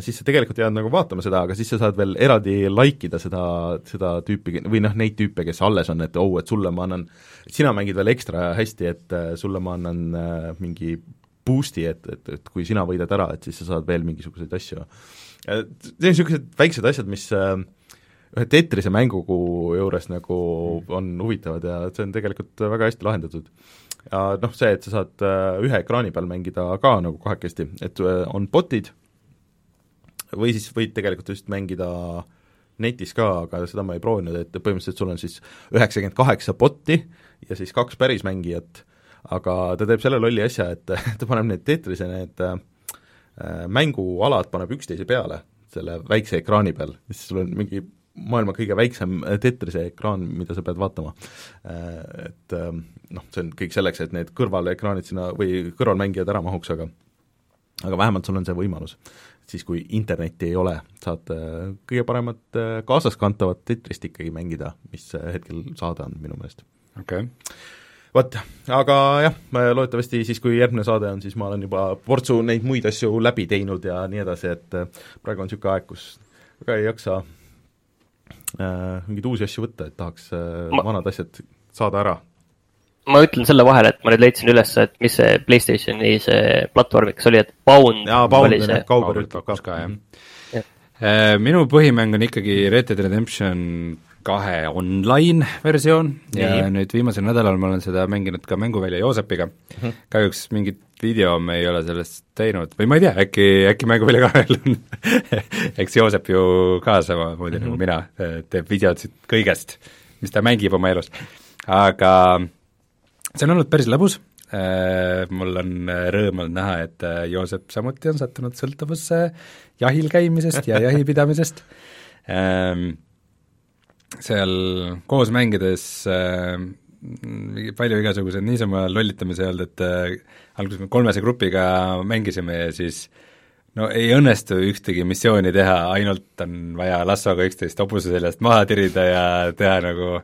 siis sa tegelikult jääd nagu vaatama seda, aga siis sa saad veel eraldi like ida seda, seda tüüpi või noh, neid tüüpe, kes alles on, et oh, et sulle ma annan, sina mängid veel ekstra hästi, et äh, sulle ma annan äh, mingi boost'i, et, et, et kui sina võidad ära, et siis sa saad veel mingisuguseid asju. Niisugused väiksed asjad, mis äh, ühe Tetrise mängu juures nagu on huvitavad ja see on tegelikult väga hästi lahendatud ja noh, see, et sa saad ühe ekraani peal mängida ka nagu kahekesti, et on bot'id või siis võid tegelikult just mängida netis ka, aga seda ma ei proovinud, et põhimõtteliselt sul on siis üheksakümmend kaheksa bot'i ja siis kaks pärismängijat, aga ta teeb selle lolli asja, et ta paneb need Tetrise need äh, mängualad paneb üksteise peale, selle väikse ekraani peal, siis sul on mingi maailma kõige väiksem Tetrise ekraan, mida sa pead vaatama. Et noh, see on kõik selleks, et need kõrvalekraanid sinna või kõrvalmängijad ära mahuks, aga aga vähemalt sul on see võimalus. siis, kui internetti ei ole, saad kõige paremat kaasaskantavat Tetrist ikkagi mängida, mis hetkel saada on minu meelest. okei okay. vot, aga jah, loodetavasti siis, kui järgmine saade on, siis ma olen juba portsu neid muid asju läbi teinud ja nii edasi, et praegu on niisugune aeg, kus väga ei jaksa äh, mingeid uusi asju võtta, et tahaks äh, ma... vanad asjad saada ära ma ütlen selle vahele, et ma nüüd leidsin üles, et mis see Playstationi see platvormiks oli, et Bound jaa, Bound oli on see jah, Kauber ütleb ka, ka, jah Jah. ja. minu põhimäng on ikkagi Red Dead Redemption kahe online versioon ja Nii. nüüd viimasel nädalal ma olen seda mänginud ka mänguvälja Joosepiga mm. Mhm. -hmm. kahjuks mingit video me ei ole sellest teinud või ma ei tea, äkki, äkki mänguvälja kahel on eks Joosep ju ka samamoodi mm -hmm. nagu Mhm. mina, teeb videosid kõigest, mis ta mängib oma elus. aga see on olnud päris lõbus, äh, mul on rõõm olnud näha, et äh, Joosep samuti on sattunud sõltuvusse jahil käimisest ja jahipidamisest ähm,. Seal koos mängides äh, palju igasuguseid niisama lollitamise olnud, et äh, alguses me kolmese grupiga mängisime ja siis no ei õnnestu ühtegi missiooni teha, ainult on vaja lassoga üksteist hobuse seljast maha tirida ja teha nagu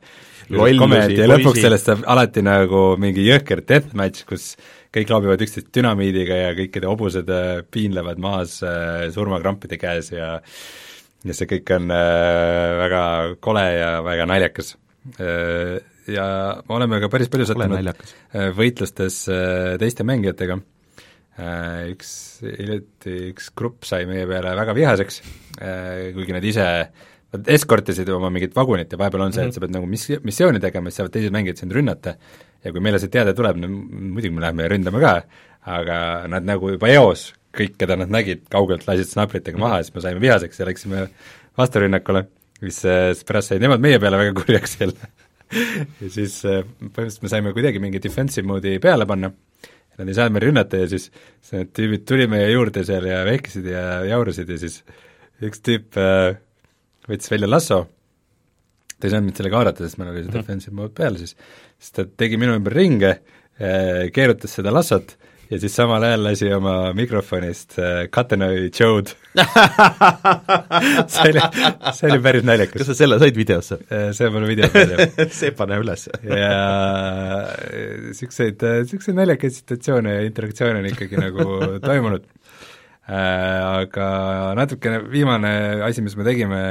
komedi ja lõpuks sellest saab alati nagu mingi jõhker deathmatch, kus kõik loobivad üksteist dünamiidiga ja kõikide hobused äh, piinlevad maas äh, surmakrampide käes ja ja see kõik on äh, väga kole ja väga naljakas ja me oleme ka päris palju sattunud äh, võitlustes äh, teiste mängijatega. Äh, üks, hiljuti üks grupp sai meie peale väga vihaseks kuigi nad ise Nad eskortisid oma mingit vagunit ja vahepeal on see, et sa pead nagu mis-, missiooni tegema, siis saavad teised mängijad sind rünnata. Ja kui meile see teade tuleb, no muidugi me läheme ja ründame ka, aga nad nagu juba eos, kõik, keda nad nägid, kaugelt lasid snapritega maha ja siis me saime vihaseks ja läksime vasturünnakule, mis siis pärast said nemad meie peale väga kurjaks jälle ja siis äh, põhimõtteliselt me saime kuidagi mingi defensive mode'i peale panna, nad ei saanud meil rünnata ja siis siis need tüübid tulid meie juurde seal ja vehkisid ja jaurasid ja siis üks tüüp äh, võttis välja lasso, ta ei saanud mind sellega haarata, sest meil oli see defensive mode peal siis, siis ta tegi minu ümber ringe, keerutas seda lassot ja siis samal ajal lasi oma mikrofonist äh, Katenoi Joe'd see oli, see oli päris kas naljakas. sa selle said videosse? see pole videos välja see pane üles. ja niisuguseid, niisuguseid naljakaid situatsioone ja interaktsioone on ikkagi nagu toimunud. Aga natukene viimane asi, mis me tegime,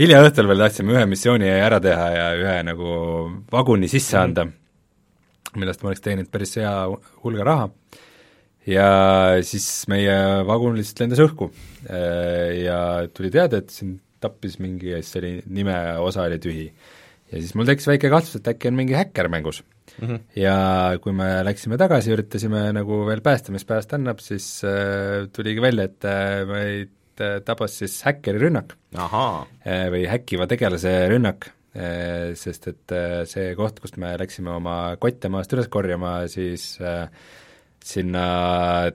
hilja õhtul veel tahtsime ühe missiooni ära teha ja ühe nagu vaguni sisse anda, millest ma oleks teeninud päris hea hulga raha, ja siis meie vagun lihtsalt lendas õhku ja tuli teade, et siin tappis mingi ja siis oli nimeosa oli tühi. ja siis mul tekkis väike kahtlus, et äkki on mingi häkker mängus mm. -hmm. ja kui me läksime tagasi, üritasime nagu veel päästa, mis päästa annab, siis äh, tuligi välja, et äh, meid äh, tabas siis häkkeri rünnak äh, või häkkiva tegelase rünnak äh,, sest et äh, see koht, kust me läksime oma kotte maast üles korjama, siis äh, sinna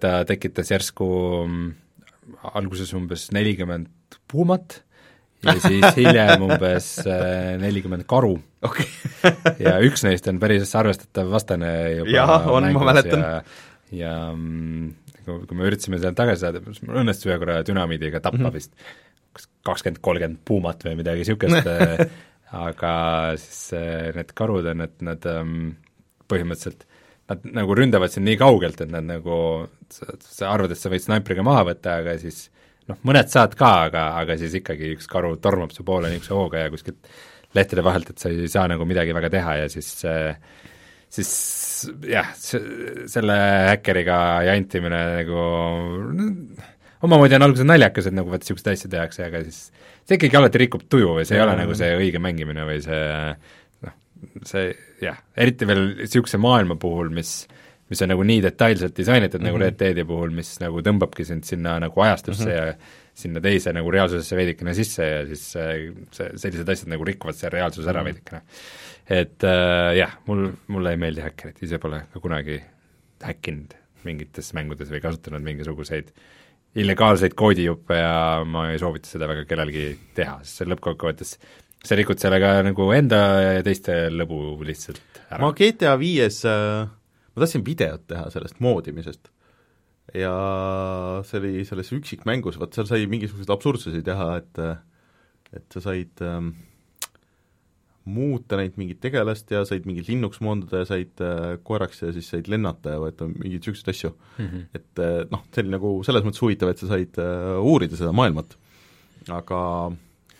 ta tekitas järsku mm, alguses umbes nelikümmend puumat ja siis hiljem umbes äh, nelikümmend karu okei ja üks neist on päris arvestatav vastane juba Jah, on, ma mäletan. ja, ja mm, kui, kui me üritasime sealt tagasi saada, siis mul õnnestus ühe korra dünamiidiga tappa mm -hmm. vist kas kakskümmend, kolmkümmend puumat või midagi niisugust aga siis äh, need karud on, et nad ähm, põhimõtteliselt nad nagu ründavad sind nii kaugelt, et nad nagu, sa, arvad, et sa võid snaipriga maha võtta, aga siis noh, mõned saad ka, aga, aga siis ikkagi üks karu tormab su poole niisuguse hooga ja kuskilt lehtede vahelt, et sa ei saa nagu midagi väga teha ja siis äh, siis jah, selle häkkeriga jantimine nagu omamoodi on alguses naljakas, et nagu vot niisugust asja tehakse, aga siis see ikkagi alati rikub tuju või see ei ole nagu see õige mängimine või see noh, see jah, eriti veel niisuguse maailma puhul, mis mis on nagu nii detailselt disainitud mm -hmm. nagu Red Deadi puhul, mis nagu tõmbabki sind sinna nagu ajastusse mm -hmm. ja sinna teise nagu reaalsusesse veidikene sisse ja siis see, see, sellised asjad nagu rikuvad selle reaalsuse ära veidikene. et äh, jah, mul, mulle ei meeldi häkkerid, ise pole ka kunagi häkkinud mingites mängudes või kasutanud mingisuguseid illegaalseid koodijuppe ja ma ei soovita seda väga kellelgi teha, sest see lõppkokkuvõttes sa rikud sellega nagu enda ja teiste lõbu lihtsalt ära. ma GTA viies äh, ma tahtsin videot teha sellest moodimisest ja see oli selles üksikmängus, vot seal sai mingisuguseid absurdsusi teha, et et sa said ähm, muuta neid mingit tegelast ja said mingit linnuks moondada ja said äh, koeraks ja siis said lennata ja võtta mingeid niisuguseid asju mm. -hmm. et äh, noh, see oli nagu selles mõttes huvitav, et sa said äh, uurida seda maailmat. aga,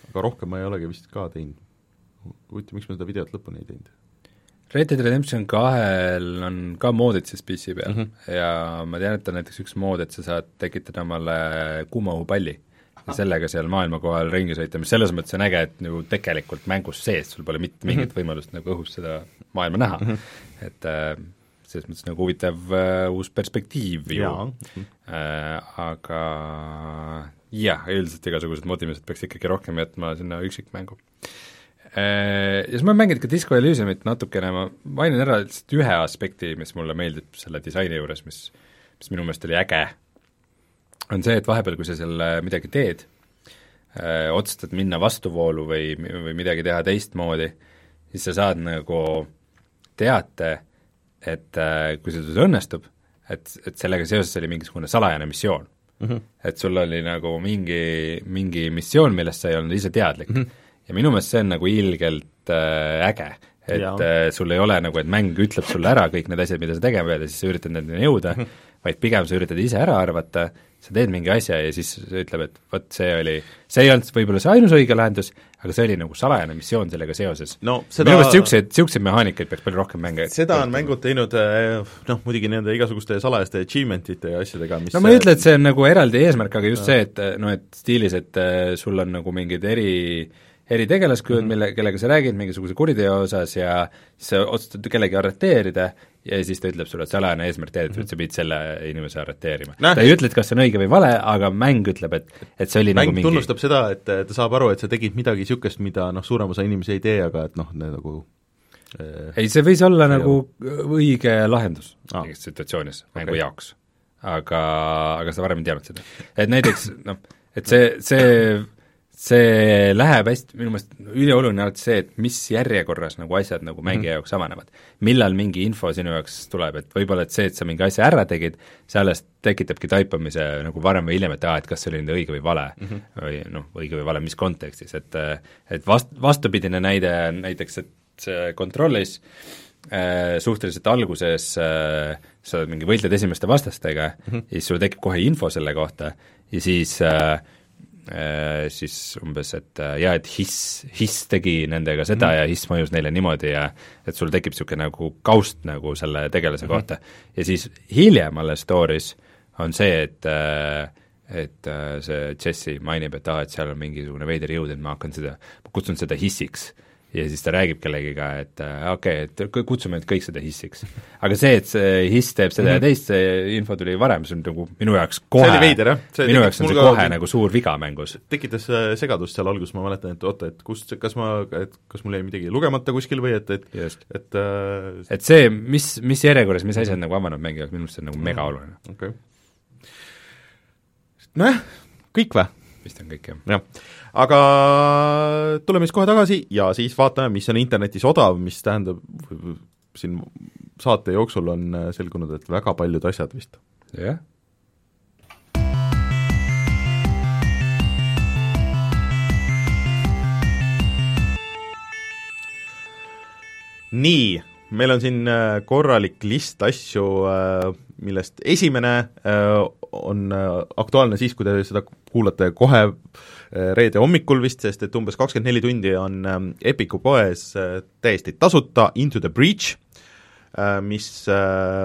aga rohkem ma ei olegi vist ka teinud. huvitav, miks ma seda videot lõpuni ei teinud Red Dead Redemption kahel on ka moodid siis PC peal mm. -hmm. ja ma tean, et on näiteks üks mood, et sa saad tekitada omale kuumaõhupalli ja sellega seal maailma kohal ringi sõita, mis selles mõttes on äge, et nagu tegelikult mängus sees sul pole mitte mingit mm -hmm. võimalust nagu õhus seda maailma näha mm. -hmm. et äh, selles mõttes nagu huvitav äh, uus perspektiiv ju äh, aga jah, üldiselt igasugused modimised peaks ikkagi rohkem jätma sinna üksikmängu ja siis ma olen mänginud ka Disco Elysiumit natukene, ma mainin ära lihtsalt ühe aspekti, mis mulle meeldib selle disaini juures, mis, mis minu meelest oli äge, on see, et vahepeal, kui sa seal midagi teed, otsustad minna vastuvoolu või, või midagi teha teistmoodi, siis sa saad nagu teate, et kui see sul õnnestub, et, et sellega seoses oli mingisugune salajane missioon mm. -hmm. et sul oli nagu mingi, mingi missioon, millest sa ei olnud ise teadlik mm. -hmm. ja minu meelest see on nagu ilgelt äh, äge, et ja. äh, sul ei ole nagu, et mäng ütleb sulle ära kõik need asjad, mida sa tegema pead ja siis sa üritad nendeni jõuda mm, -hmm. Vaid pigem sa üritad ise ära arvata, sa teed mingi asja ja siis ütleb, et vot see oli, see ei olnud võib-olla see ainus õige lahendus, aga see oli nagu salajane missioon sellega seoses no, seda... minu meelest niisuguseid, niisuguseid mehaanikaid peaks palju rohkem mänge seda on mängud teinud eh, noh, muidugi nende igasuguste salajaste achievement'ite ja asjadega, mis no ma ei ütle, et see on nagu eraldi eesmärk, aga just ja. see, et noh, et stiilis, et eh, sul on nagu mingid eri eritegelastujud mm, -hmm. mille, kellega sa räägid mingisuguse kuriteo osas ja siis sa otsustad kellegi arreteerida ja siis ta ütleb sulle, et salajane eesmärk teed, et sa pidid selle inimese arreteerima no.. ta ei ütle, et kas see on õige või vale, aga mäng ütleb, et, et see oli mäng nagu mingi tunnustab seda, et ta saab aru, et sa tegid midagi niisugust, mida noh, suurem osa inimesi ei tee, aga et noh, nagu äh, ei, see võis olla see nagu õige lahendus ah. mingis situatsioonis mängu okay. jaoks. aga, aga sa varem ei teadnud seda. et näiteks noh, et see, see see läheb hästi, minu meelest ülioluline alati see, et mis järjekorras nagu asjad nagu mängija mm. jaoks avanevad. millal mingi info sinu jaoks tuleb, et võib-olla et see, et sa mingi asja ära tegid, see alles tekitabki taipamise nagu varem või hiljem, et aa, et kas see oli nüüd õige või vale mm. -hmm. või noh, õige või vale, mis kontekstis, et et vast-, vastupidine näide on näiteks, et kontrollis äh, suhteliselt alguses äh, sa mingi võitled esimeste vastastega mm -hmm. ja siis sul tekib kohe info selle kohta ja siis Äh, siis umbes, et äh, jaa, et Hiss, Hiss tegi nendega seda mm -hmm. ja Hiss mõjus neile niimoodi ja et sul tekib niisugune nagu kaust nagu selle tegelase mm -hmm. kohta. ja siis hiljem alles story's on see, et äh, et see Jesse mainib, et aa ah,, et seal on mingisugune veider jõud, et ma hakkan seda, ma kutsun seda hissiks ja siis ta räägib kellegiga, et äh, okei okay,, et kutsume nüüd kõik seda hissiks. aga see, et see hiss teeb seda mm -hmm. ja mhm. teist, see info tuli varem, see on nagu minu jaoks kohe, minu jaoks on see kohe nagu suur viga mängus. tekitas äh, segadust seal alguses, ma mäletan, et oota, et kust, kas ma, et kas mul jäi midagi lugemata kuskil või et, et Just. et äh, et see, mis, mis järjekorras, mis asjad nagu avanevad mängu jaoks, minu meelest see on nagu mega oluline. okei okay.. nojah, kõik või? vist on kõik, jah. jah aga tuleme siis kohe tagasi ja siis vaatame, mis on internetis odav, mis tähendab, siin saate jooksul on selgunud, et väga paljud asjad vist. jah. nii, meil on siin äh, korralik list asju, äh, millest esimene äh, on aktuaalne siis, kui te seda kuulate kohe Äh, reede hommikul vist, sest et umbes kakskümmend neli tundi on ähm, Epiku poes äh, täiesti tasuta Into the Breach, äh, mis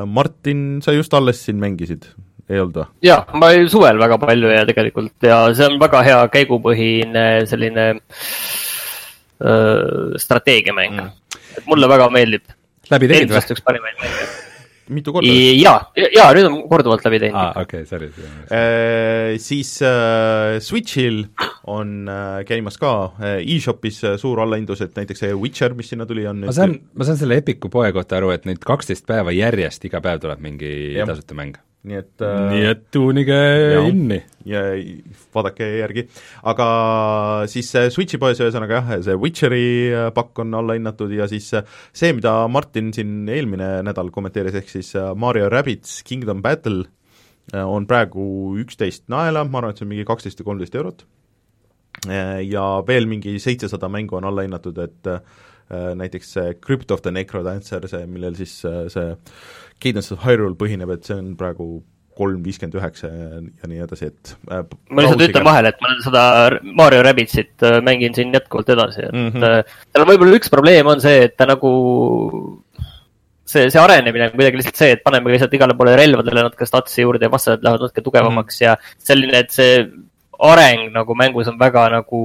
Martin, sa just alles siin mängisid, ei olnud või? jaa, ma suvel väga palju ja tegelikult ja see on väga hea käigupõhine selline öö, strateegiamäng mm.. et mulle väga meeldib. läbi tegid või? üks parimaid mänge mitu korda? jaa, jaa, nüüd on korduvalt läbi teinud. aa, okei okay,, sorry. Äh, siis äh, Switchil on äh, käimas ka äh, e-shopis äh, suur allahindlus, et näiteks see Witcher, mis sinna tuli, on ma saan, ma saan selle Epiku poe kohta aru, et nüüd kaksteist päeva järjest iga päev tuleb mingi ja. tasuta mäng nii et äh, nii et tuunige inni. ja vaadake järgi, aga siis Switchi poes ühesõnaga jah, see Witcheri äh, pakk on allahinnatud ja siis äh, see, mida Martin siin eelmine nädal kommenteeris, ehk siis äh, Mario Rabbids Kingdom Battle on praegu üksteist naela, ma arvan, et see on mingi kaksteist või kolmteist eurot. Ja veel mingi seitsesada mängu on allahinnatud, et näiteks see Crypt of the Necrodancer, see, millel siis see Cadence of Hyrule põhineb, et see on praegu kolm viiskümmend üheksa ja nii edasi, et äh, ma lihtsalt ütlen vahele, et ma seda Mario Rabbitsit äh, mängin siin jätkuvalt edasi, et mm -hmm. tal on võib-olla üks probleem on see, et ta nagu see, see arenemine on kuidagi lihtsalt see, et paneme lihtsalt igale poole relvadele natuke statsi juurde ja vastased lähevad natuke tugevamaks mm -hmm. ja selline, et see areng nagu mängus on väga nagu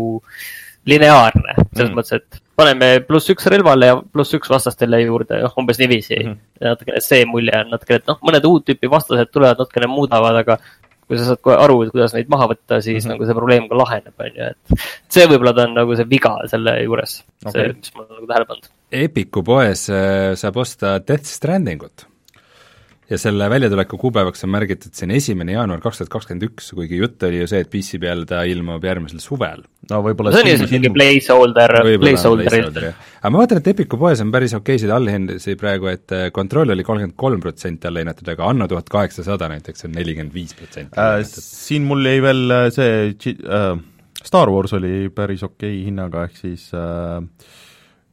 lineaarne, selles mm -hmm. mõttes, et paneme pluss üks relvale ja pluss üks vastastele juurde, noh, umbes niiviisi mm. -hmm. natukene see mulje on natukene, et noh, mõned uut tüüpi vastased tulevad, natukene muudavad, aga kui sa saad kohe aru, et kuidas neid maha võtta, siis mm -hmm. nagu see probleem ka laheneb, on ju, et see võib-olla ta on nagu see viga selle juures okay., see, mis ma olen nagu tähele pannud. Epiku poes äh, saab osta Death Strandingut ja selle väljatuleku kuupäevaks on märgitud siin esimene jaanuar kaks tuhat kakskümmend üks, kuigi jutt oli ju see, et PC peal ta ilmub järgmisel suvel. No võib-olla see on lihtsalt mingi placeholder, placeholder. aga ma vaatan, et Epiku poes on päris okeisid allhindasid praegu, et äh, Control oli kolmkümmend kolm protsenti alla hinnatud, aga Anno tuhat kaheksasada näiteks on nelikümmend viis protsenti äh, siin mul jäi veel äh, see äh, Star Wars oli päris okei hinnaga, ehk siis äh,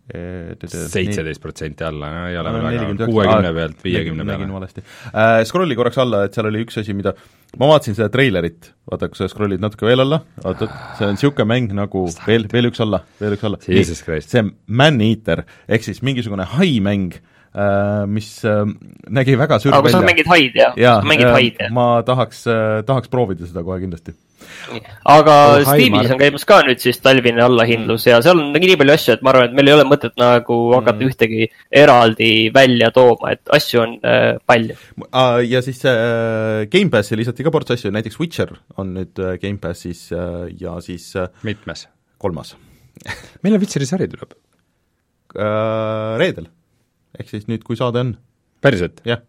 seitseteist protsenti alla, no ei ole veel väga, kuuekümne pealt viiekümne peale. nägin valesti äh,. Scrolli korraks alla, et seal oli üks asi, mida, ma vaatasin seda treilerit, vaata, kui sa scroll'id natuke veel alla, vaata, see on niisugune mäng nagu veel, veel üks alla, veel üks alla. see on Man-Eater, ehk siis mingisugune hai-mäng äh,, mis äh, nägi väga sürr välja. aga sa mängid haid, jah? jaa, äh, ma tahaks äh,, tahaks proovida seda kohe kindlasti aga oh, Steamis on käimas ka nüüd siis talvine allahindlus ja seal on nii palju asju, et ma arvan, et meil ei ole mõtet nagu hakata mm. ühtegi eraldi välja tooma, et asju on äh, palju. ja siis äh, Gamepassi lisati ka ports asju, näiteks Witcher on nüüd äh, Gamepassis äh, ja siis äh, mitmes? kolmas millal Witcheri sari tuleb äh,? Reedel. ehk siis nüüd, kui saade on. päriselt? jah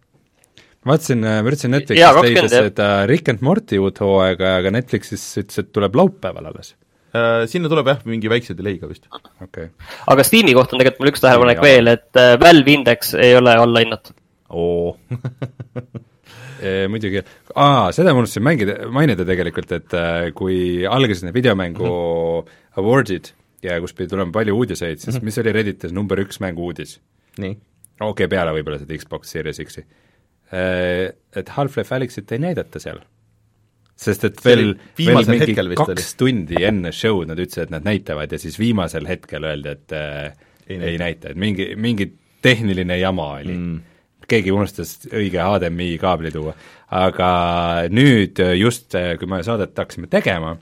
ma vaatasin, ma üritasin Netflixis leida seda Rick and Morty uut hooaega, aga Netflixis ütles, et tuleb laupäeval alles äh,. Sinna tuleb jah, mingi väikse delay'ga vist. okei okay.. aga Steam'i kohta on tegelikult mul üks tähelepanek veel, et äh, Valve Index ei ole allahinnatud. oo e, muidugi, aa, seda ma unustasin mängida, mainida tegelikult, et äh, kui algasid need videomängu mm -hmm. award'id ja kus pidi tulema palju uudiseid, siis mm -hmm. mis oli Redditis number üks mängu uudis? nii? okei okay,, peale võib-olla seda Xbox Series X-i Äh, et Half-Life Alyxit ei näidata seal. sest et veel, veel mingi kaks oli. tundi enne show'd nad ütlesid, et nad näitavad ja siis viimasel hetkel öeldi, et äh, ei, ei näita, et mingi, mingi tehniline jama oli mm. keegi unustas õige HDMI kaabli tuua. aga nüüd just, kui me saadet hakkasime tegema,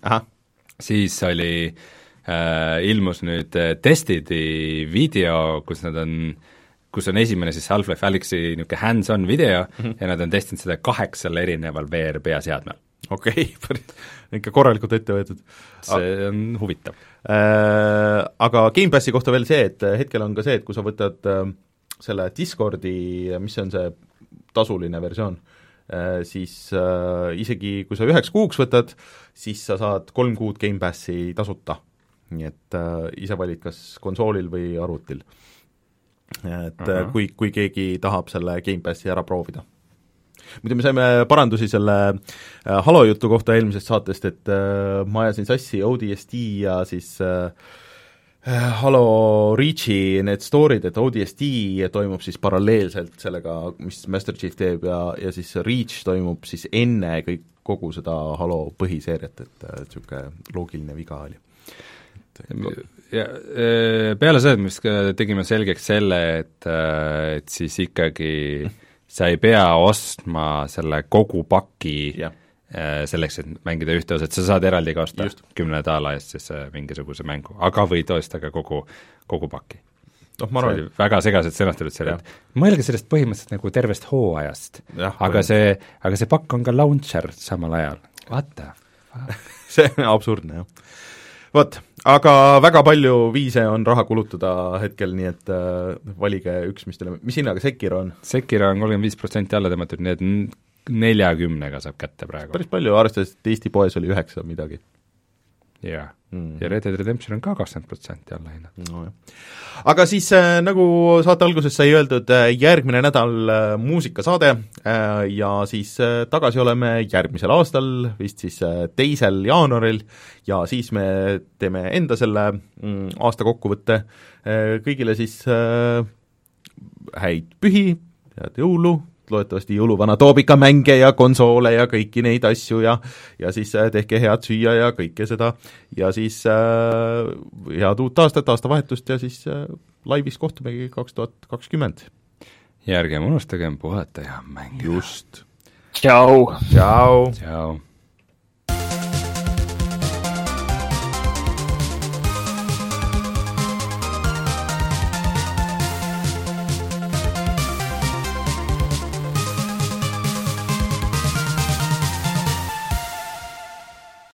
siis oli äh,, ilmus nüüd testidi video, kus nad on äh, kus on esimene siis Half-Life Alyxi niisugune hands-on video mm -hmm. ja nad on testinud seda kaheksal erineval VR peaseadmel. okei okay, ikka korralikult ette võetud. see on huvitav äh,. Aga Gamepassi kohta veel see, et hetkel on ka see, et kui sa võtad äh, selle Discordi, mis see on see tasuline versioon äh,, siis äh, isegi kui sa üheks kuuks võtad, siis sa saad kolm kuud Gamepassi tasuta. nii et äh, ise valid, kas konsoolil või arvutil et uh -huh. kui, kui keegi tahab selle Gamepassi ära proovida. muidu me saime parandusi selle äh, Halo jutu kohta eelmisest saatest, et äh, ma ajasin sassi ODST ja siis äh, äh, Halo Reachi need story'd, et ODST toimub siis paralleelselt sellega, mis Master Chief teeb ja, ja siis Reach toimub siis enne kõik, kogu seda Halo põhiseeriat, et niisugune loogiline viga oli ja peale seda me vist tegime selgeks selle, et, et siis ikkagi sa ei pea ostma selle kogu paki ja. selleks, et mängida ühte osa, et sa saad eraldi ka osta kümne daala eest siis mingisuguse mängu, aga võid osta ka kogu, kogu paki. noh, ma arvan, et väga segaselt sõnastatud seal, et mõelge sellest põhimõtteliselt nagu tervest hooajast, aga see, aga see pakk on ka launcher samal ajal, what the fuck? See on absurdne, jah. Vot, aga väga palju viise on raha kulutada hetkel, nii et äh, valige üks, mis teile, mis hinnaga Sekiro on? Sekiro on kolmkümmend viis protsenti alla tõmmatud, nii et neljakümnega saab kätte praegu. päris palju, arvestades, et Eesti poes oli üheksa midagi. Jaa mm., ja Red Dead Redemption on ka kakskümmend protsenti alla hinnatud no,. aga siis äh, nagu saate alguses sai öeldud äh,, järgmine nädal äh, muusikasaade äh, ja siis äh, tagasi oleme järgmisel aastal, vist siis äh, teisel jaanuaril, ja siis me teeme enda selle mm, aasta kokkuvõtte äh,, kõigile siis äh, häid pühi, head jõulu, loodetavasti jõuluvana toob ikka mänge ja konsoole ja kõiki neid asju ja ja siis äh, tehke head süüa ja kõike seda ja siis äh, head uut aastat, aastavahetust ja siis äh, laivis kohtumegi kaks tuhat kakskümmend. ja ärgem unustagem puhata ja mängida. just. tšau. tšau. tšau.